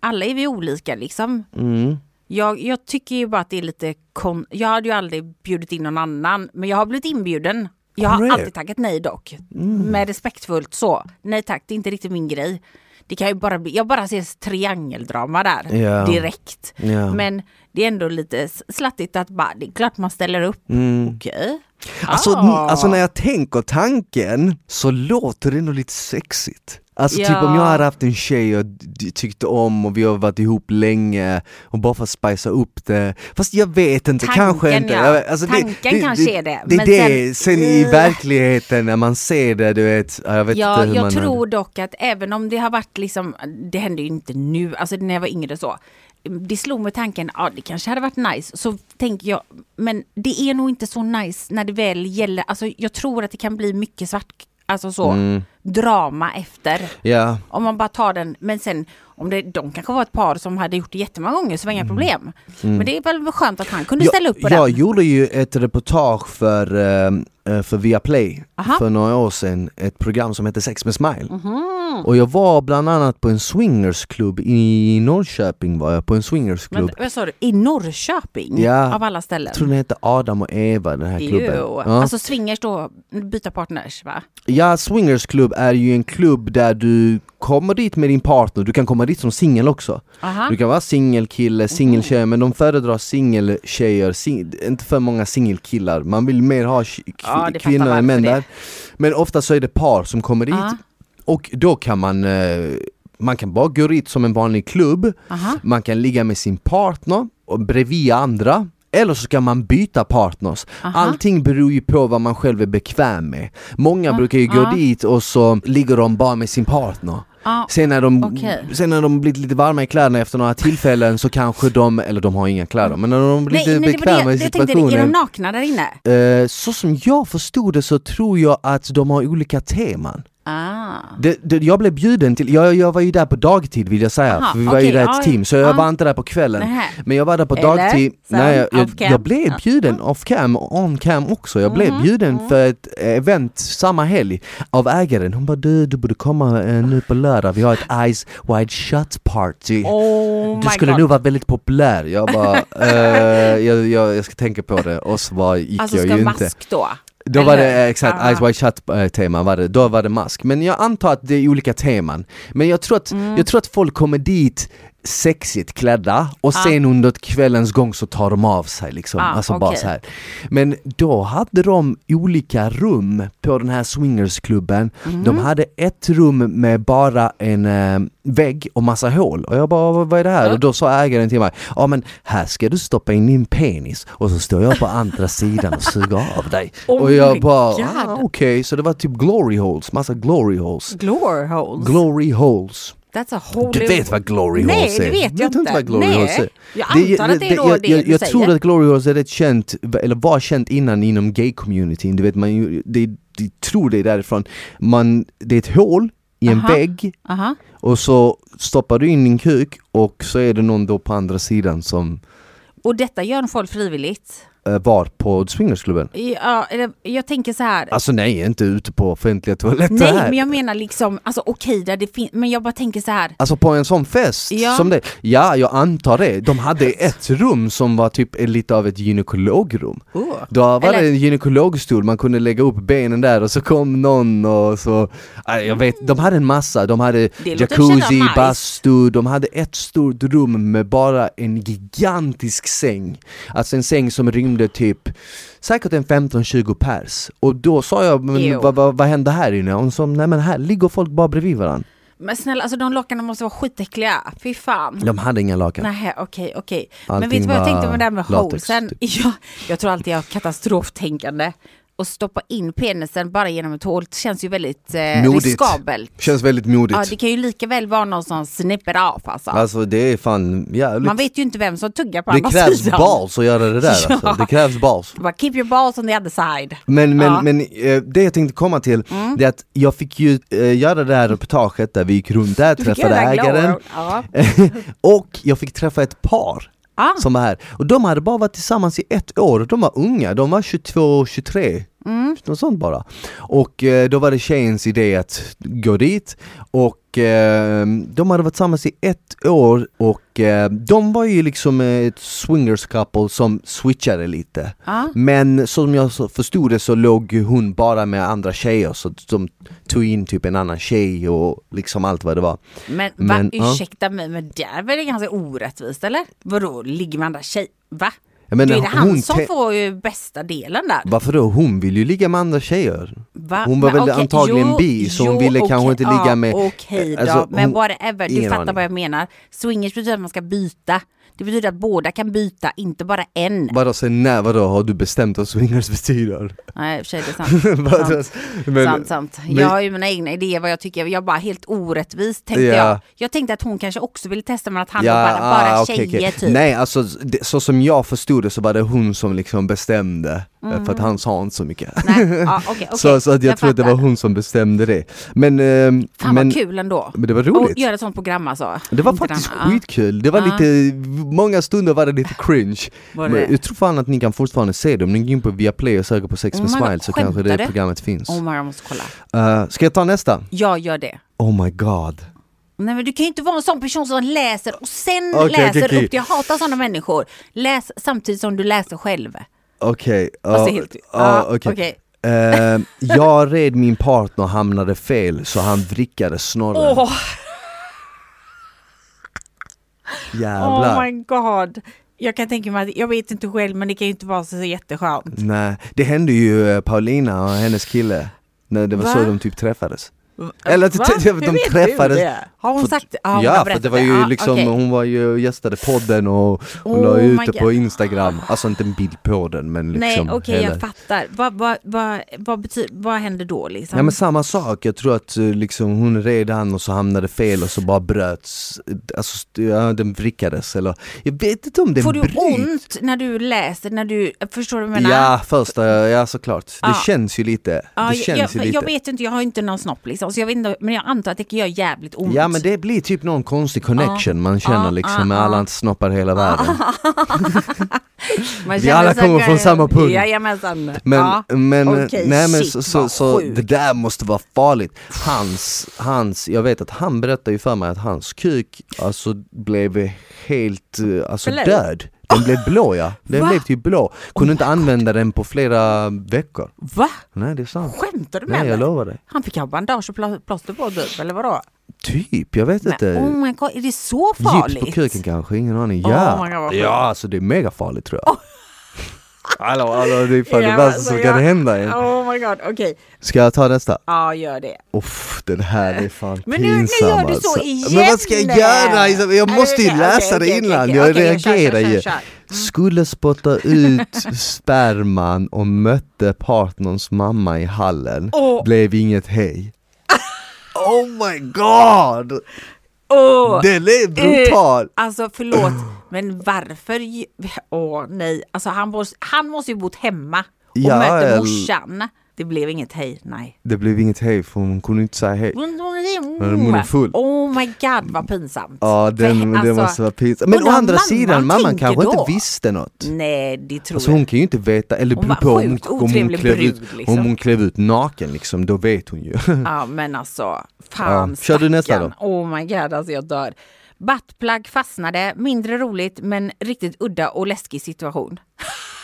alla är vi olika liksom. Mm. Jag, jag tycker ju bara att det är lite kon... Jag hade ju aldrig bjudit in någon annan, men jag har blivit inbjuden. Jag har alltid tackat nej dock. Med respektfullt så. Nej tack, det är inte riktigt min grej. Det kan ju bara bli, jag bara ser triangeldrama där Ja. direkt. Ja. Men det är ändå lite slattigt att bara, det är klart man ställer upp. Mm. Okej. Alltså, Ah. alltså när jag tänker tanken så låter det ändå lite sexigt. Alltså typ Ja. om jag hade haft en tjej jag tyckte om och vi har varit ihop länge och bara för att spicea upp det. Fast jag vet inte, Tanken, kanske inte. ja. Alltså, Tanken kanske är det, Det är det, sen, sen- i verkligheten när man ser det, du vet, ja, jag vet Ja, inte hur jag man... tror dock att även om det har varit liksom, det hände ju inte nu, alltså när jag var yngre så. Det slog mig tanken, ja det kanske hade varit nice, så tänker jag, men det är nog inte så nice när det väl gäller, alltså jag tror att det kan bli mycket svart, alltså så, Mm. drama efter. Ja, Om man bara tar den, men sen om det, de kanske var ett par som hade gjort det jättemånga gånger så var inga problem. Men det är väl skönt att han kunde ställa upp på Mm. jag, den. gjorde ju ett reportage för, eh, eh, för Viaplay Aha. för några år sedan, ett program som heter Sex med Smile. Mhm. Och jag var bland annat på en swingersklubb i Norrköping var jag på en swingersklubb. vad sa du, i Norrköping? Ja. Av alla ställen? Jag tror den hette Adam och Eva den här klubben. Jo. Ja. Alltså swingers då, byta partners va? ja, swingersklubb är ju en klubb där du kommer dit med din partner, du kan komma dit som singel också. Aha. Du kan vara singelkille, singeltjej, men de föredrar singeltjejer, sing, inte för många singelkillar. Man vill mer ha Ja, kvinnor än män där. Men ofta så är det par som kommer dit Ja. och då kan man eh, man kan bara gå dit som en vanlig klubb, Aha. man kan ligga med sin partner och bredvid andra eller så kan man byta partners. Aha. Allting beror ju på vad man själv är bekväm med. Många brukar ju gå dit och så ligger de bara med sin partner. Ja, Sen när, de, Okej. sen när de blivit lite varma i kläderna efter några tillfällen så kanske de, eller de har inga kläder, men när de blir Nej, lite nej, bekväma i jag tänkte, är de situationen. nakna där inne? Eh, så som jag förstod det så tror jag att de har olika teman. Ah. Det, det, jag blev bjuden till, jag, jag var ju där på dagtid vill jag säga, Aha, för vi var ju där ja, ett team, så jag ja. var inte där på kvällen. Nähä. Men jag var där på Eller? dagtid, nej, jag, jag, jag blev Ja. bjuden off cam, on cam också. Jag blev Mhm, bjuden mm. för ett event samma helg av ägaren. Hon bara du, du borde komma eh, nu på lördag, vi har ett eyes wide shut party. Oh Du skulle God. nog vara väldigt populär. Jag bara, eh, jag, jag, ska tänka på det och så bara gick Alltså jag ska ju mask inte. då? Då var det eh, exakt, Ah. Eyes Wide Shut eh, tema var det, då var det mask. Men jag antar att det är olika teman. Men jag tror att, Mm. jag tror att folk kommer dit sexigt klädda och Ah. sen under kvällens gång så tar de av sig liksom. Ah, alltså bara okej. så här. Men då hade de olika rum på den här swingersklubben. Mm. De hade ett rum med bara en eh, vägg och massa hål. Och jag bara, vad är det här? Ja. Och då sa ägaren till mig, ja men här ska du stoppa in din penis och så står jag på andra sidan och suger av dig. Oh och jag bara, ah, okej, så det var typ glory holes, massa glory holes. Glory holes? Glory holes. That's a whole Du vet vad glory Nej, holes är? det vet jag du inte. vad glory Nej. holes är? Jag antar att det är jag, det jag, jag säger. tror att glory holes är rätt känt, eller var känt innan inom gay-communityn, du vet man det, de tror det är därifrån. Man, det är ett hål i en Aha. vägg Aha. och så stoppar du in din kuk och så är det någon då på andra sidan som Och detta gör folk frivilligt? Eh, var på swingersklubben. Ja, jag tänker så här. Alltså nej, inte ute på offentliga toaletter Nej, här. men jag menar liksom, alltså okej där det finns, men jag bara tänker så här. Alltså på en sån fest Ja. som det, ja jag antar det. De hade ett rum som var typ lite av ett gynekologrum. Oh. Då var Eller- det en gynekologstol, man kunde lägga upp benen där och så kom någon och så, jag vet, de hade en massa, de hade jacuzzi, nice. bastu, de hade ett stort rum med bara en gigantisk säng. Alltså en säng som rymde typ säkert en 15-20 pers. Och då sa jag, men vad, vad, vad hände här inne? Och hon sa, nej men här ligger folk bara bredvid varandra. Men snälla, alltså de lakanen måste vara skitäckliga. Fy fan. De hade inga lakan. Nej, okej, okej. Men vet du vad jag tänkte med det här med latex, typ. Ja, jag tror alltid jag har katastroftänkande. Och stoppa in penisen bara genom ett hål känns ju väldigt eh, Modigt. riskabelt. Känns väldigt modigt. Ja, det kan ju lika väl vara någon som snipper av alltså. Alltså det är fan jävligt. Man vet ju inte vem som tuggar på det andra krävs sidan. balls att göra det där Ja. alltså. Det krävs balls. Bara keep your balls on the other side. Men, men, Ja. Mm. men eh, det jag tänkte komma till, det är att jag fick ju eh, göra det här reportaget där vi gick runt där, träffade ägaren. Ja. och jag fick träffa ett par Ah. som var här. Och de hade bara varit tillsammans i ett år, de var unga, de var 22, 23. Mm. Något sånt bara. Och eh, då var det tjejens idé att gå dit och eh, de hade varit tillsammans i ett år och eh, de var ju liksom ett swingers couple som switchade lite. Ja. Men som jag förstod det så låg hon bara med andra tjejer så de tog in typ en annan tjej och liksom allt vad det var. Men, va, Men, ja. ursäkta mig, men det är väl ganska orättvist eller? Vadå, ligger med andra tjejer? Va? Menar, Då är det han hon som får ju bästa delen där. Varför då? Hon vill ju ligga med andra tjejer. Va? Hon var Men väl okej, antagligen jo, bi så hon jo, ville kanske okej, inte ligga med... Okej då, Alltså, men hon- whatever, du fattar vad jag menar. Swingers betyder att man ska byta. Det betyder att båda kan byta, inte bara en. Vadå, sen när, vadå, har du bestämt vad swingers betyder? Nej, i och för sig det är sant. Men- sant, sant. men- Jag har ju mina egna idéer vad jag tycker, jag bara helt orättvist tänkte Ja. jag. Jag tänkte att hon kanske också ville testa men att han var bara, ah, bara okej, tjejer okej. typ. Nej alltså det, så som jag förstod det så var det hon som liksom bestämde eh, för att han sa inte så mycket. Nej, ja, okej, okej. så, så att jag, tror att det var hon som bestämde det. Men, ehm, Fan men vad kul ändå. Men det var roligt. göra ett sånt program alltså. Det var faktiskt ja. skitkul, det var Ja. lite, många stunder var det lite cringe. Var Men det? jag tror fan att ni kan fortfarande se det, om ni går in på Viaplay och söker på Sex Oh med God, Smile så kanske det du? programmet finns. Oh my God, jag måste kolla. Eh, ska jag ta nästa? Jag gör det. Oh my god. Nej men du kan ju inte vara en sån person som läser och sen Okej, läser okej, okej. upp. Jag hatar sådana människor. Läs samtidigt som du läser själv. Okej, Fast det är ja, helt- ja, ja, okej. okej. Eh, jag red min partner hamnade fel så han vrickade snorren. Åh! Jävlar. Oh my god. Jag kan tänka mig att, jag vet inte själv men det kan ju inte vara så jätteskönt. Nej, det hände ju eh, Paulina och hennes kille. När det var Va? så de typ träffades. Eller att Va? de Hur träffades. du det? Har hon För- sagt det? Ja, hon ja, för det var ju Ja, liksom, okej. hon var ju gästade podden och, och Oh la ut det på. Instagram. Alltså inte en bild på den men liksom Nej okej hela- jag fattar. Vad, vad, vad, vad, betyder, vad händer då liksom? Ja men samma sak, jag tror att eh, liksom hon red han och så hamnade fel och så bara bröts, alltså st- ja, den vrickades eller Jag vet inte om den Får du bryts. ont när du läser, när du, förstår du vad jag menar? Ja första, ja såklart. Det Ja. känns ju lite. Ja, det känns jag, ju lite. jag vet inte, jag har inte någon snopp liksom, så jag vet inte, men jag antar att det gör jävligt ont. Ja men det blir typ någon konstig connection man känner Ja, liksom med ja. alla snoppar i hela världen. Vi alla kommer från samma punkt. Jajamensan. Men, ja. men, Okej, nej, men shit, så, så, så det där måste vara farligt. Hans, hans, jag vet att han berättade ju för mig att hans kuk alltså blev helt eh, alltså, Blå? död. Den blev blå ja, den Va? blev typ blå. Kunde inte använda den på flera veckor. Va? Nej det är sant. Skämtar du med Nej jag mig? lovar dig. Han fick ha bandage och plåster på typ, eller vadå? Typ, jag vet inte. Men, oh my god, är det så farligt? Gips på kuken kanske, ingen aning. Oh Ja, God, sjukt. ja alltså det är mega farligt tror jag. Hallå, hallå, det är fan det värsta alltså, som kan hända en. Oh my god, okej. Ska jag ta nästa? Ja, gör det. Uff, den här är fan Men nu- nu pinsam gör du så alltså. igen. Men vad ska jag göra? Isabel? Jag måste ju Okej, läsa okej, det innan, jag reagerar ju. kör, kör. Skulle spotta ut sperman och mötte partners mamma i hallen, Åh. blev inget hej. Oh my god! Åh, Den är brutal! Alltså förlåt, men varför? Åh nej, alltså han måste, han måste ju bott hemma och Ja, mötte eller- morsan. Det blev inget hej, nej. Det blev inget hej för hon kunde inte säga hej. hon är full. Oh my god vad pinsamt. Ja, den, För, det alltså, måste vara pinsamt. Men å andra sidan, mamman kanske då? inte visste något. Nej, det tror Alltså jag. hon kan ju inte veta, eller Hon på om, om hon klev brud, ut, liksom. om hon klev ut naken liksom, då vet hon ju. Ja men alltså, fan Ja, kör du nästa stackarn. Oh my god, alltså jag dör. Buttplug fastnade, mindre roligt men riktigt udda och läskig situation.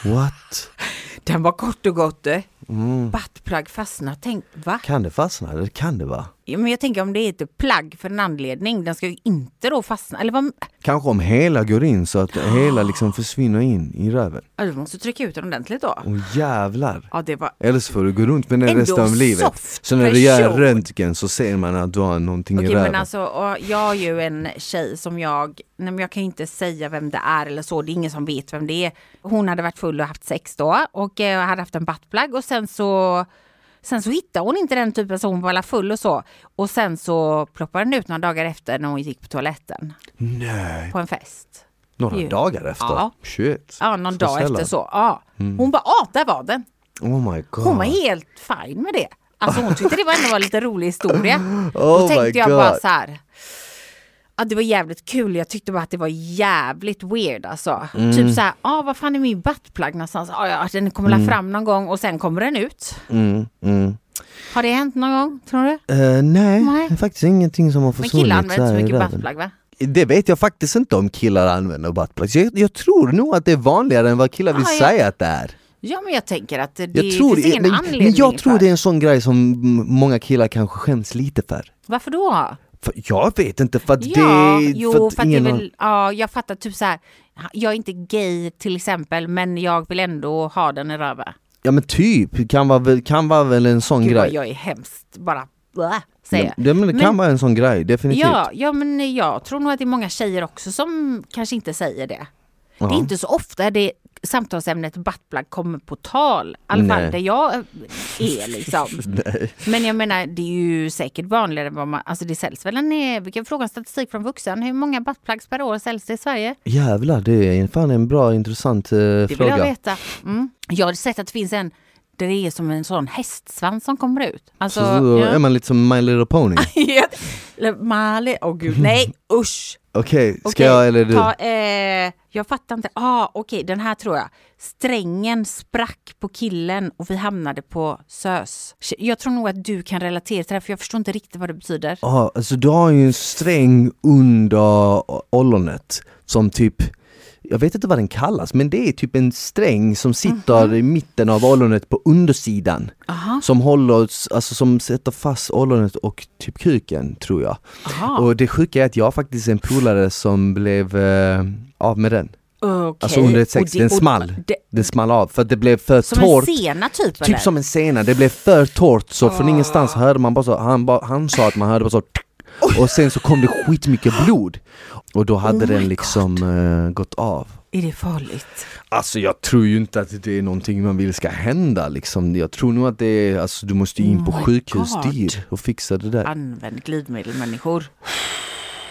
What? Den var kort och gott. eh. Mm. Buttplug fastnade, tänk va? Kan det fastna? Det kan det vara. Men jag tänker om det heter plagg för en anledning, den ska ju inte då fastna. Eller vad? Kanske om hela går in så att hela liksom försvinner in i röven. Ja, du måste trycka ut den ordentligt då. Åh jävlar. Ja, det var... Eller så får du gå runt med den Ändå resten av livet. Så när du gör röntgen så ser man att du har någonting Okej i röven. men alltså, jag har ju en tjej som jag, nej men jag kan ju inte säga vem det är eller så, det är ingen som vet vem det är. Hon hade varit full och haft sex då och eh, hade haft en buttplug och sen så Sen så hittade hon inte den typen så hon var alla full och så. Och sen så ploppade den ut några dagar efter när hon gick på toaletten. Nej. På en fest. Några ju. dagar efter? Ja. Shit. Ja, någon Så dag sällan. efter så. Ja. Hon bara, ah, där var den. Oh my god. Hon var helt fin med det. Alltså hon tyckte det var ändå var en lite rolig historia. Oh Då tänkte jag bara så här. Ja, det var jävligt kul. Jag tyckte bara att det var jävligt weird alltså. Mm. Typ så här, ah, vad fan är min buttplug någonstans? Ah, ja, den kommer la fram någon gång och sen kommer den ut. Mm, mm. Har det hänt någon gång, tror du? Eh, nej, Nej. det är faktiskt ingenting som har Men försvunnit killar använder inte så mycket buttplug va? Det vet jag faktiskt inte om killar använder buttplugs. Jag, jag tror nog att det är vanligare än vad killar vill Ja, säga att det är. Ja men jag tänker att det Jag tror, finns ingen men, anledning men jag tror för. det är en sån grej som mm, många killar kanske skäms lite för. Varför då? För jag vet inte för att Ja, det... jo för för att att, det är ingen väl, ja jag fattar typ så här. Jag är inte gay till exempel men jag vill ändå ha den i röven. Ja men typ, kan vara, kan vara väl en sån Gud grej. jag är hemskt, bara blä, säger Ja, det, men det kan Men- vara en sån grej, definitivt. Ja, ja, men jag tror nog att det är många tjejer också som kanske inte säger det. Det är inte så ofta det samtalsämnet buttplug kommer på tal. I alla fall där jag är liksom. Men jag menar, det är ju säkert vanligare än vad man... Alltså det säljs väl en... eh, Vi kan fråga en statistik från vuxen. Hur många buttplugs per år säljs det i Sverige? Jävlar, det är fan en bra intressant eh, Det vill fråga. jag veta. Mm. Jag har sett att det finns en där det är som en sån hästsvans som kommer ut. Alltså, Så, så ja. är man lite som My Little Pony. Mali, åh gud, nej usch. Okej, ska Okej, jag eller du? Ta, eh, jag fattar inte. Ah, Okej, den här tror jag. Strängen sprack på killen och vi hamnade på SÖS. Jag tror nog att du kan relatera till det här, för jag förstår inte riktigt vad det betyder. Ja, alltså du har ju en sträng under ollonet som typ jag vet inte vad den kallas, men det är typ en sträng som sitter i mitten av ollonet på undersidan. Aha. Som håller, alltså som sätter fast ollonet och typ kuken tror jag. Aha. Och det sjuka är att jag har faktiskt en polare som blev eh, av med den. Okej. Alltså under ett sex, Och det- den small. det- Den small av för att det blev för Som torrt. en sena typ, Typ eller? som en sena, det blev för torrt så från Ah. ingenstans hörde man bara så, han, han sa att man hörde bara så och sen så kom det skitmycket blod och då hade Oh den liksom eh, gått av. Är det farligt? Alltså jag tror ju inte att det är någonting man vill ska hända liksom. Jag tror nog att det är, alltså du måste in på Oh my sjukhus God. och fixa det där. Använd glidmedel människor.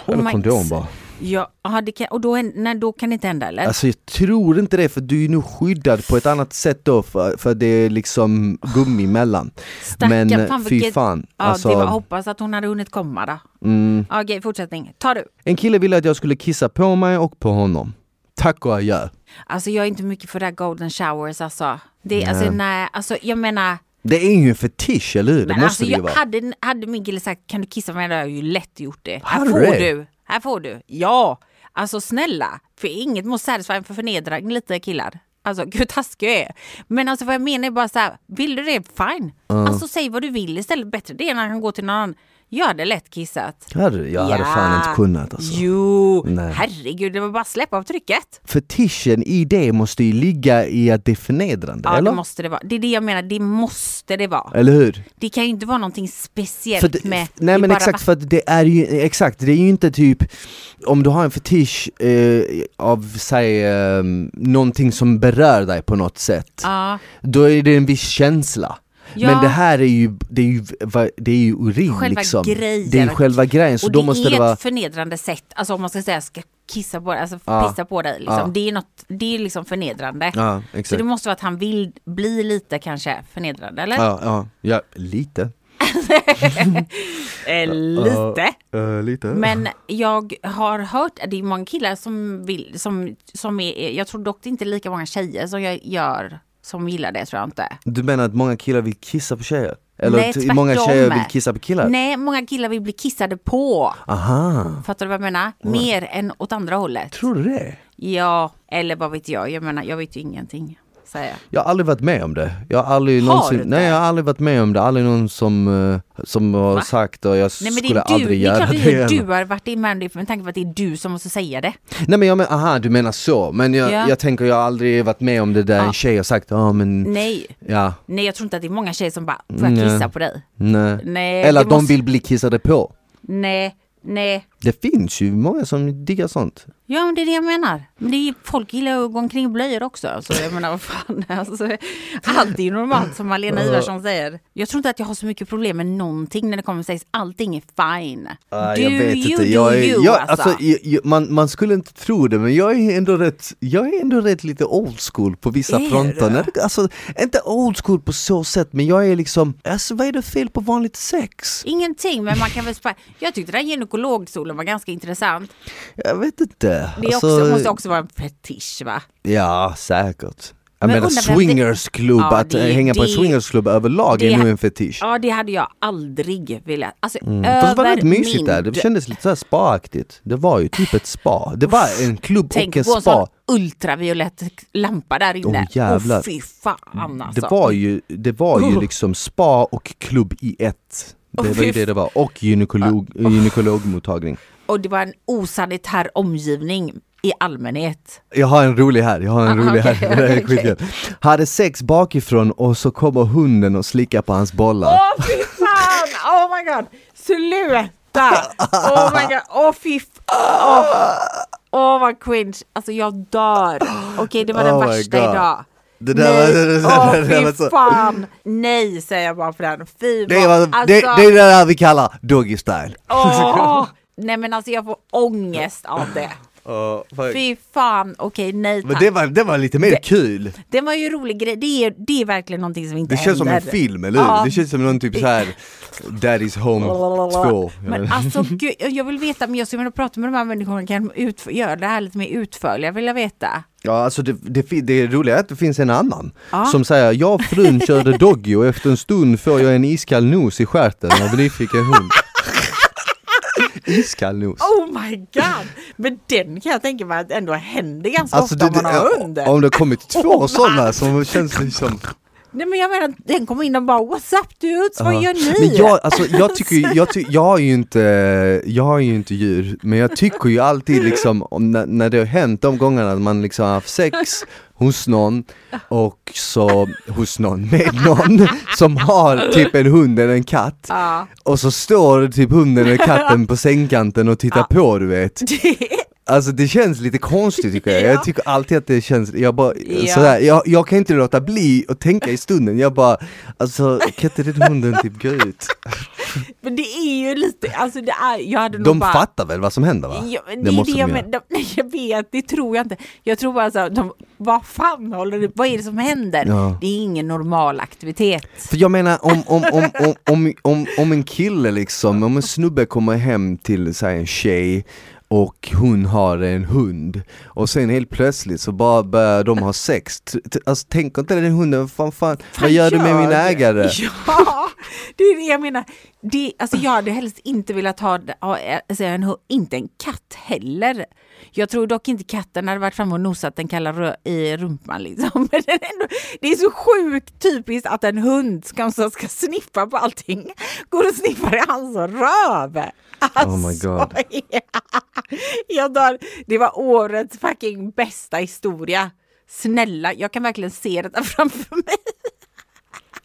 Eller my- kondom bara. Ja, aha, kan, och då, nej, då kan det inte hända eller? Alltså jag tror inte det för du är nog skyddad på ett annat sätt då för, för det är liksom gummi emellan. Stackarn, Men eh, fan fy fan. ja, Alltså, det var, hoppas att hon hade hunnit komma då. mm. Okej, fortsättning. Ta du. En kille ville att jag skulle kissa på mig och på honom. Tack och adjö. Alltså jag är inte mycket för det här golden showers alltså. Det, Nej. alltså nej, alltså jag menar. Det är ju en fetisch, eller hur? Det måste alltså, det ju jag, vara. hade, hade min kille sagt kan du kissa på mig, då hade jag ju lätt gjort det. Här får du. Här får du. Ja, alltså snälla. För inget måste satisfy för förnedring lite killar. Alltså gud taskig jag är. Men alltså vad jag menar är bara så här, vill du det, fine. Alltså säg vad du vill istället. Bättre det än att han går till någon annan. Jag hade lätt kissat. Hade? Jag hade fan inte kunnat alltså. Jo, Nej. herregud, det var bara att släppa av trycket. Fetischen i det måste ju ligga i att det är förnedrande, Ja, eller? det måste det vara. Det är det jag menar, det måste det vara. Eller hur? Det kan ju inte vara någonting speciellt det, med... nej men exakt för att det är ju, exakt, det är ju inte typ om du har en fetisch eh, av, säg, eh, någonting som berör dig på något sätt, Ja, då är det en viss känsla. Ja. Men det här är ju, det är ju, det är ju urin Själva liksom. grejen. Det är själva grejen, så och då det måste är det ett vara förnedrande sätt, alltså om man ska säga ska kissa på dig, alltså Ja. pissa på dig liksom. Ja. Det är något, det är liksom förnedrande. Ja, Så det måste vara att han vill bli lite kanske förnedrande, eller? Ja, ja, lite. Eh, lite. Uh, lite. Men jag har hört, det är många killar som vill, som, som är, jag tror dock det är inte lika många tjejer som jag gör som gillar det tror jag inte. Du menar att många killar vill kissa på tjejer? Eller Nej, att många tvärtom. tjejer vill kissa på killar? Nej, många killar vill bli kissade på. Aha, Fattar du vad jag menar? Mer än åt andra hållet. tror du det? Ja, eller vad vet jag. Jag menar, jag vet ju ingenting. Säger jag. Har aldrig varit med om det. Jag har aldrig Har någonsin, inte? nej jag har aldrig varit med om det, aldrig någon som, eh, som har Va? sagt och jag Nej men det skulle du, aldrig det göra det. det är du har varit med om det med tanke på att det är du som måste säga det. Nej men jag menar, aha du menar så, men jag, Ja. jag tänker jag har aldrig varit med om det där Ja. en tjej har sagt, ja men, Nej, ja, nej jag tror inte att det är många tjejer som bara, får jag kissa på dig? nej. Nej, Eller det att de måste- vill bli kissade på. Nej, nej. Det finns ju många som diggar sånt. Ja men det är det jag menar. Men det är, folk gillar att gå omkring i blöjor också. Så jag menar vad fan. Alltså, allt är normalt som Malena Ivarsson säger. Jag tror inte att jag har så mycket problem med någonting när det kommer till sex. Allting är fine. Do jag vet you, inte, jag är, you jag, alltså. alltså, jag, man, man skulle inte tro det men jag är ändå rätt, jag är ändå rätt lite old school på vissa Är fronter. det- Alltså, inte old school på så sätt men jag är liksom, alltså vad är det fel på vanligt sex? Ingenting, men man kan väl spara. Jag tyckte den här gynekologstolen var ganska intressant. Jag vet inte. Det Alltså, också, måste också vara en fetisch va? Ja, säkert. Jag Men menar det- swingersklubb, Ja, att det- hänga på en det- swingersklubb överlag det- är nog en fetisch. Ja, det hade jag aldrig velat. Alltså, Mm. Fast det var över rätt mysigt min där, det kändes lite såhär spa-aktigt. Det var ju typ ett spa. Det var en klubb Tänk och en på en spa. sån ultraviolett lampa där inne. Åh, jävlar. Åh, fy fan alltså. Det var ju, det var ju Oh. liksom spa och klubb i ett. Det var ju fy det det var. Och gynekolog, gynekologmottagning. Och det var en osanitär omgivning i allmänhet. Jag har en rolig här, jag har en Ah, rolig okej, här. Okej. skitkul. Hade sex bakifrån och så kommer hunden och slickar på hans bollar. Åh fy fan! Oh my god! Sluta! Oh my god! Åh fy fan! Åh vad cringe! Alltså jag dör! Okej det var den Oh värsta idag. Det där Nej, var- åh var fy fan! Nej säger jag bara på den. Fy Det är, vad- vad, det, alltså, det är det där vi kallar doggy style. åh! Nej men alltså jag får ångest av det. Fy fan, okej nej tack. Men det var, det var lite mer Det- kul. Det var ju en rolig grej, det är, det är verkligen någonting som inte Det känns som en händer. film, eller hur? Ja. Det känns som någon typ så här Daddy's Home 2. Men alltså gud, jag vill veta, men jag skulle vilja prata med de här människorna, kan de göra det här lite mer utförliga, vill jag veta. Ja, alltså det, det, det roliga är att det finns en annan Ja. som säger jag och frun körde doggy och efter en stund får jag en iskall nos i stjärten av en nyfiken hund. Iskall nos. Oh my god! Men den kan jag tänka mig att ändå händer ganska Alltså ofta det, om man har hund. om det har kommit två Oh sådana som känns liksom Nej men jag menar, den kommer in och bara What's up dudes, vad gör ni? Men jag, alltså, jag tycker jag, ty, jag har ju inte, jag har ju inte djur, men jag tycker ju alltid liksom om när, när det har hänt de gångerna att man liksom har haft sex hos någon och så hos någon med någon som har typ en hund eller en katt och så står typ hunden eller katten på sängkanten och tittar på du vet. Alltså det känns lite konstigt tycker jag, Ja. jag tycker alltid att det känns, jag bara Ja. sådär, jag, jag kan inte låta bli att tänka i stunden, jag bara Alltså kan inte den hunden typ gå ut? Men det är ju lite, alltså det är, jag hade nog De bara fattar väl vad som händer va? Ja, Det det måste det de men, de, jag vet, det tror jag inte. Jag tror bara så här, de, vad fan håller du, vad är det som händer? Ja. Det är ingen normal aktivitet. För jag menar om, om, om, om, om, om, om en kille liksom, om en snubbe kommer hem till säg en tjej och hon har en hund och sen helt plötsligt så bara börjar de ha sex. Alltså tänker inte den hunden, fan, fan, vad gör du med min ägare? Ja, det är det jag menar. Det, alltså jag hade helst inte velat ha, ha alltså en, inte en katt heller. Jag tror dock inte katten hade varit framme och nosat den kalla i rumpan. Liksom. Men ändå, det är så sjukt typiskt att en hund ska, som ska sniffa på allting går och sniffar i hans röv. Alltså, Oh my God. jag dör. Det var årets fucking bästa historia. Snälla, jag kan verkligen se detta framför mig.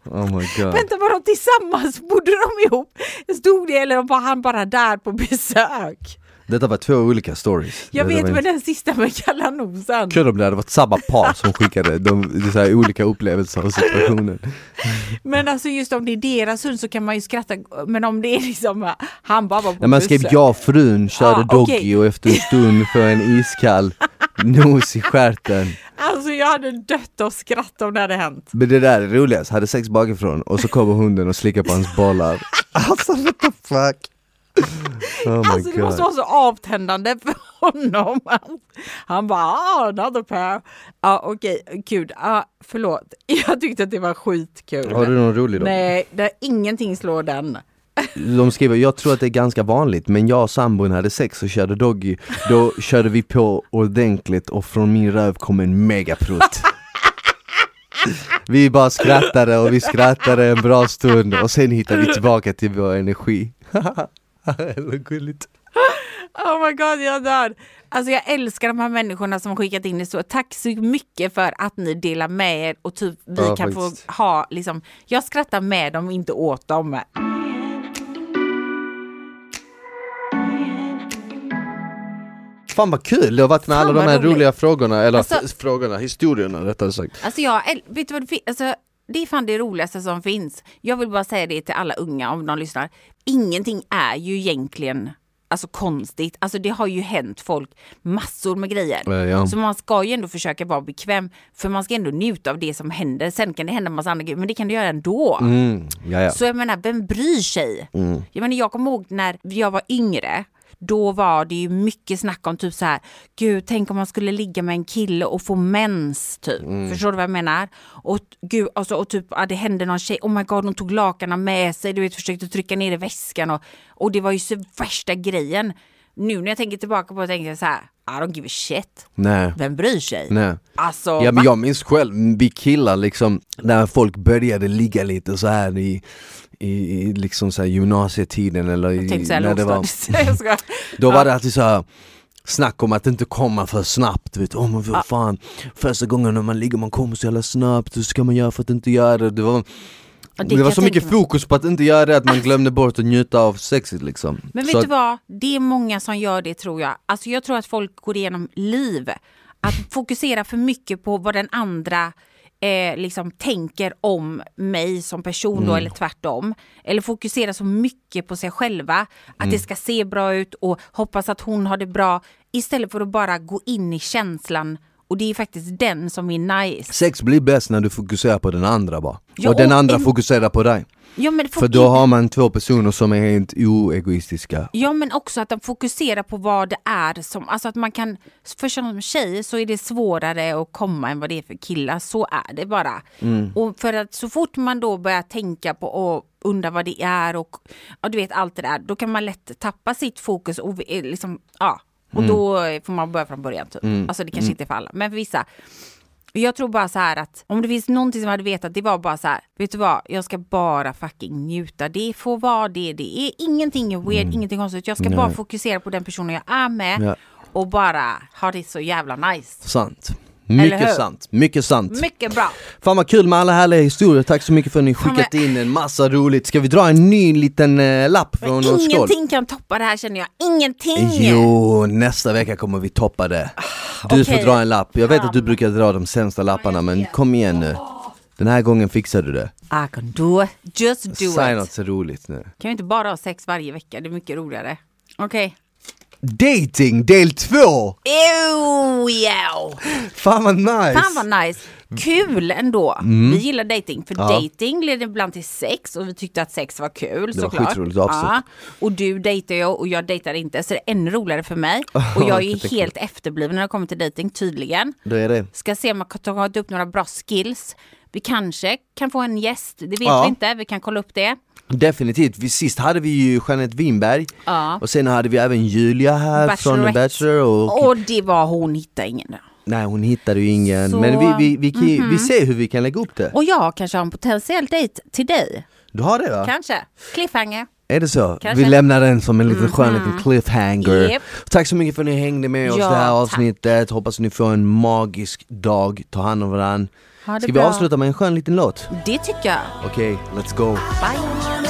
Oh my god. Vänta, var de tillsammans? Bodde de ihop? Stod det eller var han bara där på besök? Detta var två olika stories. Jag vet men den sista med kalla nosen. Kul om det hade varit samma par som skickade de, är så här olika upplevelser av situationen. Men alltså just om det är deras hund så kan man ju skratta. Men om det är liksom han bara var på När man skrev jag och frun körde Ja, doggy och efter en stund får en iskall nos i stjärten. Alltså jag hade dött av skratt om det hade hänt. Men det där är roligast, hade sex bakifrån och så kommer hunden och slickar på hans bollar. Alltså what the fuck? Oh Alltså det måste god. vara så avtändande för honom. Han bara, ah, another pair. Ja okej, kul. Ah, förlåt. Jag tyckte att det var skitkul. Har du någon rolig då? Nej, det, ingenting slår den. De skriver, jag tror att det är ganska vanligt men jag och sambon hade sex och körde doggy Då körde vi på ordentligt och från min röv kom en megaprutt Vi bara skrattade och vi skrattade en bra stund och sen hittade vi tillbaka till vår energi Eller gulligt Oh my god, jag dör. Alltså jag älskar de här människorna som har skickat in det så. Tack så mycket för att ni delar med er och typ vi Ja, kan faktiskt. få ha liksom, jag skrattar med dem, inte åt dem. Fan vad kul det har varit med Fan, alla de vad här roligt. roliga frågorna, eller Alltså- frågorna, historierna rättare sagt Alltså jag, äl- vet du vad det finns? Alltså, det är fan det roligaste som finns. Jag vill bara säga det till alla unga om de lyssnar. Ingenting är ju egentligen alltså konstigt. Alltså det har ju hänt folk massor med grejer. Ja, ja. Så man ska ju ändå försöka vara bekväm. För man ska ändå njuta av det som händer. Sen kan det hända massa andra grejer, men det kan du göra ändå. mm, ja, ja. Så jag menar, vem bryr sig? Jag menar, jag kommer ihåg när jag var yngre. Då var det ju mycket snack om typ så här, gud tänk om man skulle ligga med en kille och få mens typ. Förstår du vad jag menar? Och gud, alltså, och typ ja, det hände någon tjej, oh my god hon tog lakanen med sig, du vet försökte trycka ner i väskan och, och det var ju så värsta grejen. Nu när jag tänker tillbaka på det tänker jag så här, I don't give a shit. Nej, Vem bryr sig? nej. Alltså, Ja men jag minns själv, vi killar liksom, när folk började ligga lite så här i, i, i liksom så gymnasietiden eller i, när det var. Då var det alltid så här snack om att inte komma för snabbt, vet. Du, oh, men vad fan. Första gången när man ligger man kommer så jävla snabbt, hur ska man göra för att inte göra det? Det var, Det kan var så mycket fokus på att inte göra det att man glömde bort att njuta av sexet liksom Men vet så du vad? Det är många som gör det tror jag. Alltså jag tror att folk går igenom liv. Att fokusera för mycket på vad den andra eh, liksom tänker om mig som person Mm. då, eller tvärtom. Eller fokusera så mycket på sig själva. Att Mm. det ska se bra ut och hoppas att hon har det bra. Istället för att bara gå in i känslan Och det är faktiskt den som är nice. Sex blir bäst när du fokuserar på den andra bara. Ja, och den och andra en- fokuserar på dig. Ja men, För då har man två personer som är helt oegoistiska. ja men också att de fokuserar på vad det är som, alltså att man kan, för som tjej så är det svårare att komma än vad det är för killar, så är det bara. Mm. Och för att så fort man då börjar tänka på och undra vad det är och ja, du vet allt det där, då kan man lätt tappa sitt fokus och liksom, ja. Och Mm. då får man börja från början typ. Alltså det kanske inte är för alla, men för vissa. Jag tror bara så här att om det finns någonting som jag hade vetat, det var bara så här, vet du vad, jag ska bara fucking njuta. Det får vara det, det är ingenting weird, ingenting konstigt. Jag ska bara fokusera på den personen jag är med Mm. Ja. och bara ha det så jävla nice. Sant. Mycket sant, mycket sant. Mycket bra. Fan vad kul med alla härliga historier, tack så mycket för att ni skickat men- in en massa roligt. Ska vi dra en ny liten eh, lapp från oss skål? Ingenting kan toppa det här känner jag. Ingenting! Jo, nästa vecka kommer vi toppa det. Du får okej. dra en lapp. Jag vet att du brukar dra de sämsta lapparna men kom igen nu. Den här gången fixar du det. I can do it. Just do Säg it. något så roligt nu. Kan vi inte bara ha sex varje vecka? Det är mycket roligare. Okej. Dating del två! Ew, yeah. Fan vad nice! Fan vad nice. Kul ändå. Vi gillar dating för Mm. Ja. dating leder ibland till sex och vi tyckte att sex var kul Det var såklart. skitroligt, absolut. Och du dejtar jag och jag dejtar inte så det är ännu roligare för mig. Och jag är ju helt efterbliven när det kommer till dating tydligen. Då är det. Ska se om jag kan ta upp några bra skills. Vi kanske kan få en gäst, det vet Ja. vi inte. Vi kan kolla upp det. Definitivt. Vi, sist hade vi ju Jeanette Winberg Ja. och sen hade vi även Julia här från The. Bachelor och Och det var hon hittade ingen. nej hon hittade ju ingen Så- men vi, vi, vi, vi, vi ser hur vi kan lägga upp det. Och jag kanske har en potentiell dejt till dig. Du har det va? Kanske. Cliffhanger. Är det så? Kanske. Vi lämnar den som en liten skön liten cliffhanger. Japp. Tack så mycket för att ni hängde med oss Ja, det här tack. avsnittet. Hoppas ni får en magisk dag. Ta hand om varandra. Ska vi avsluta med en skön liten låt? Det tycker jag. Okej, let's go. Bye.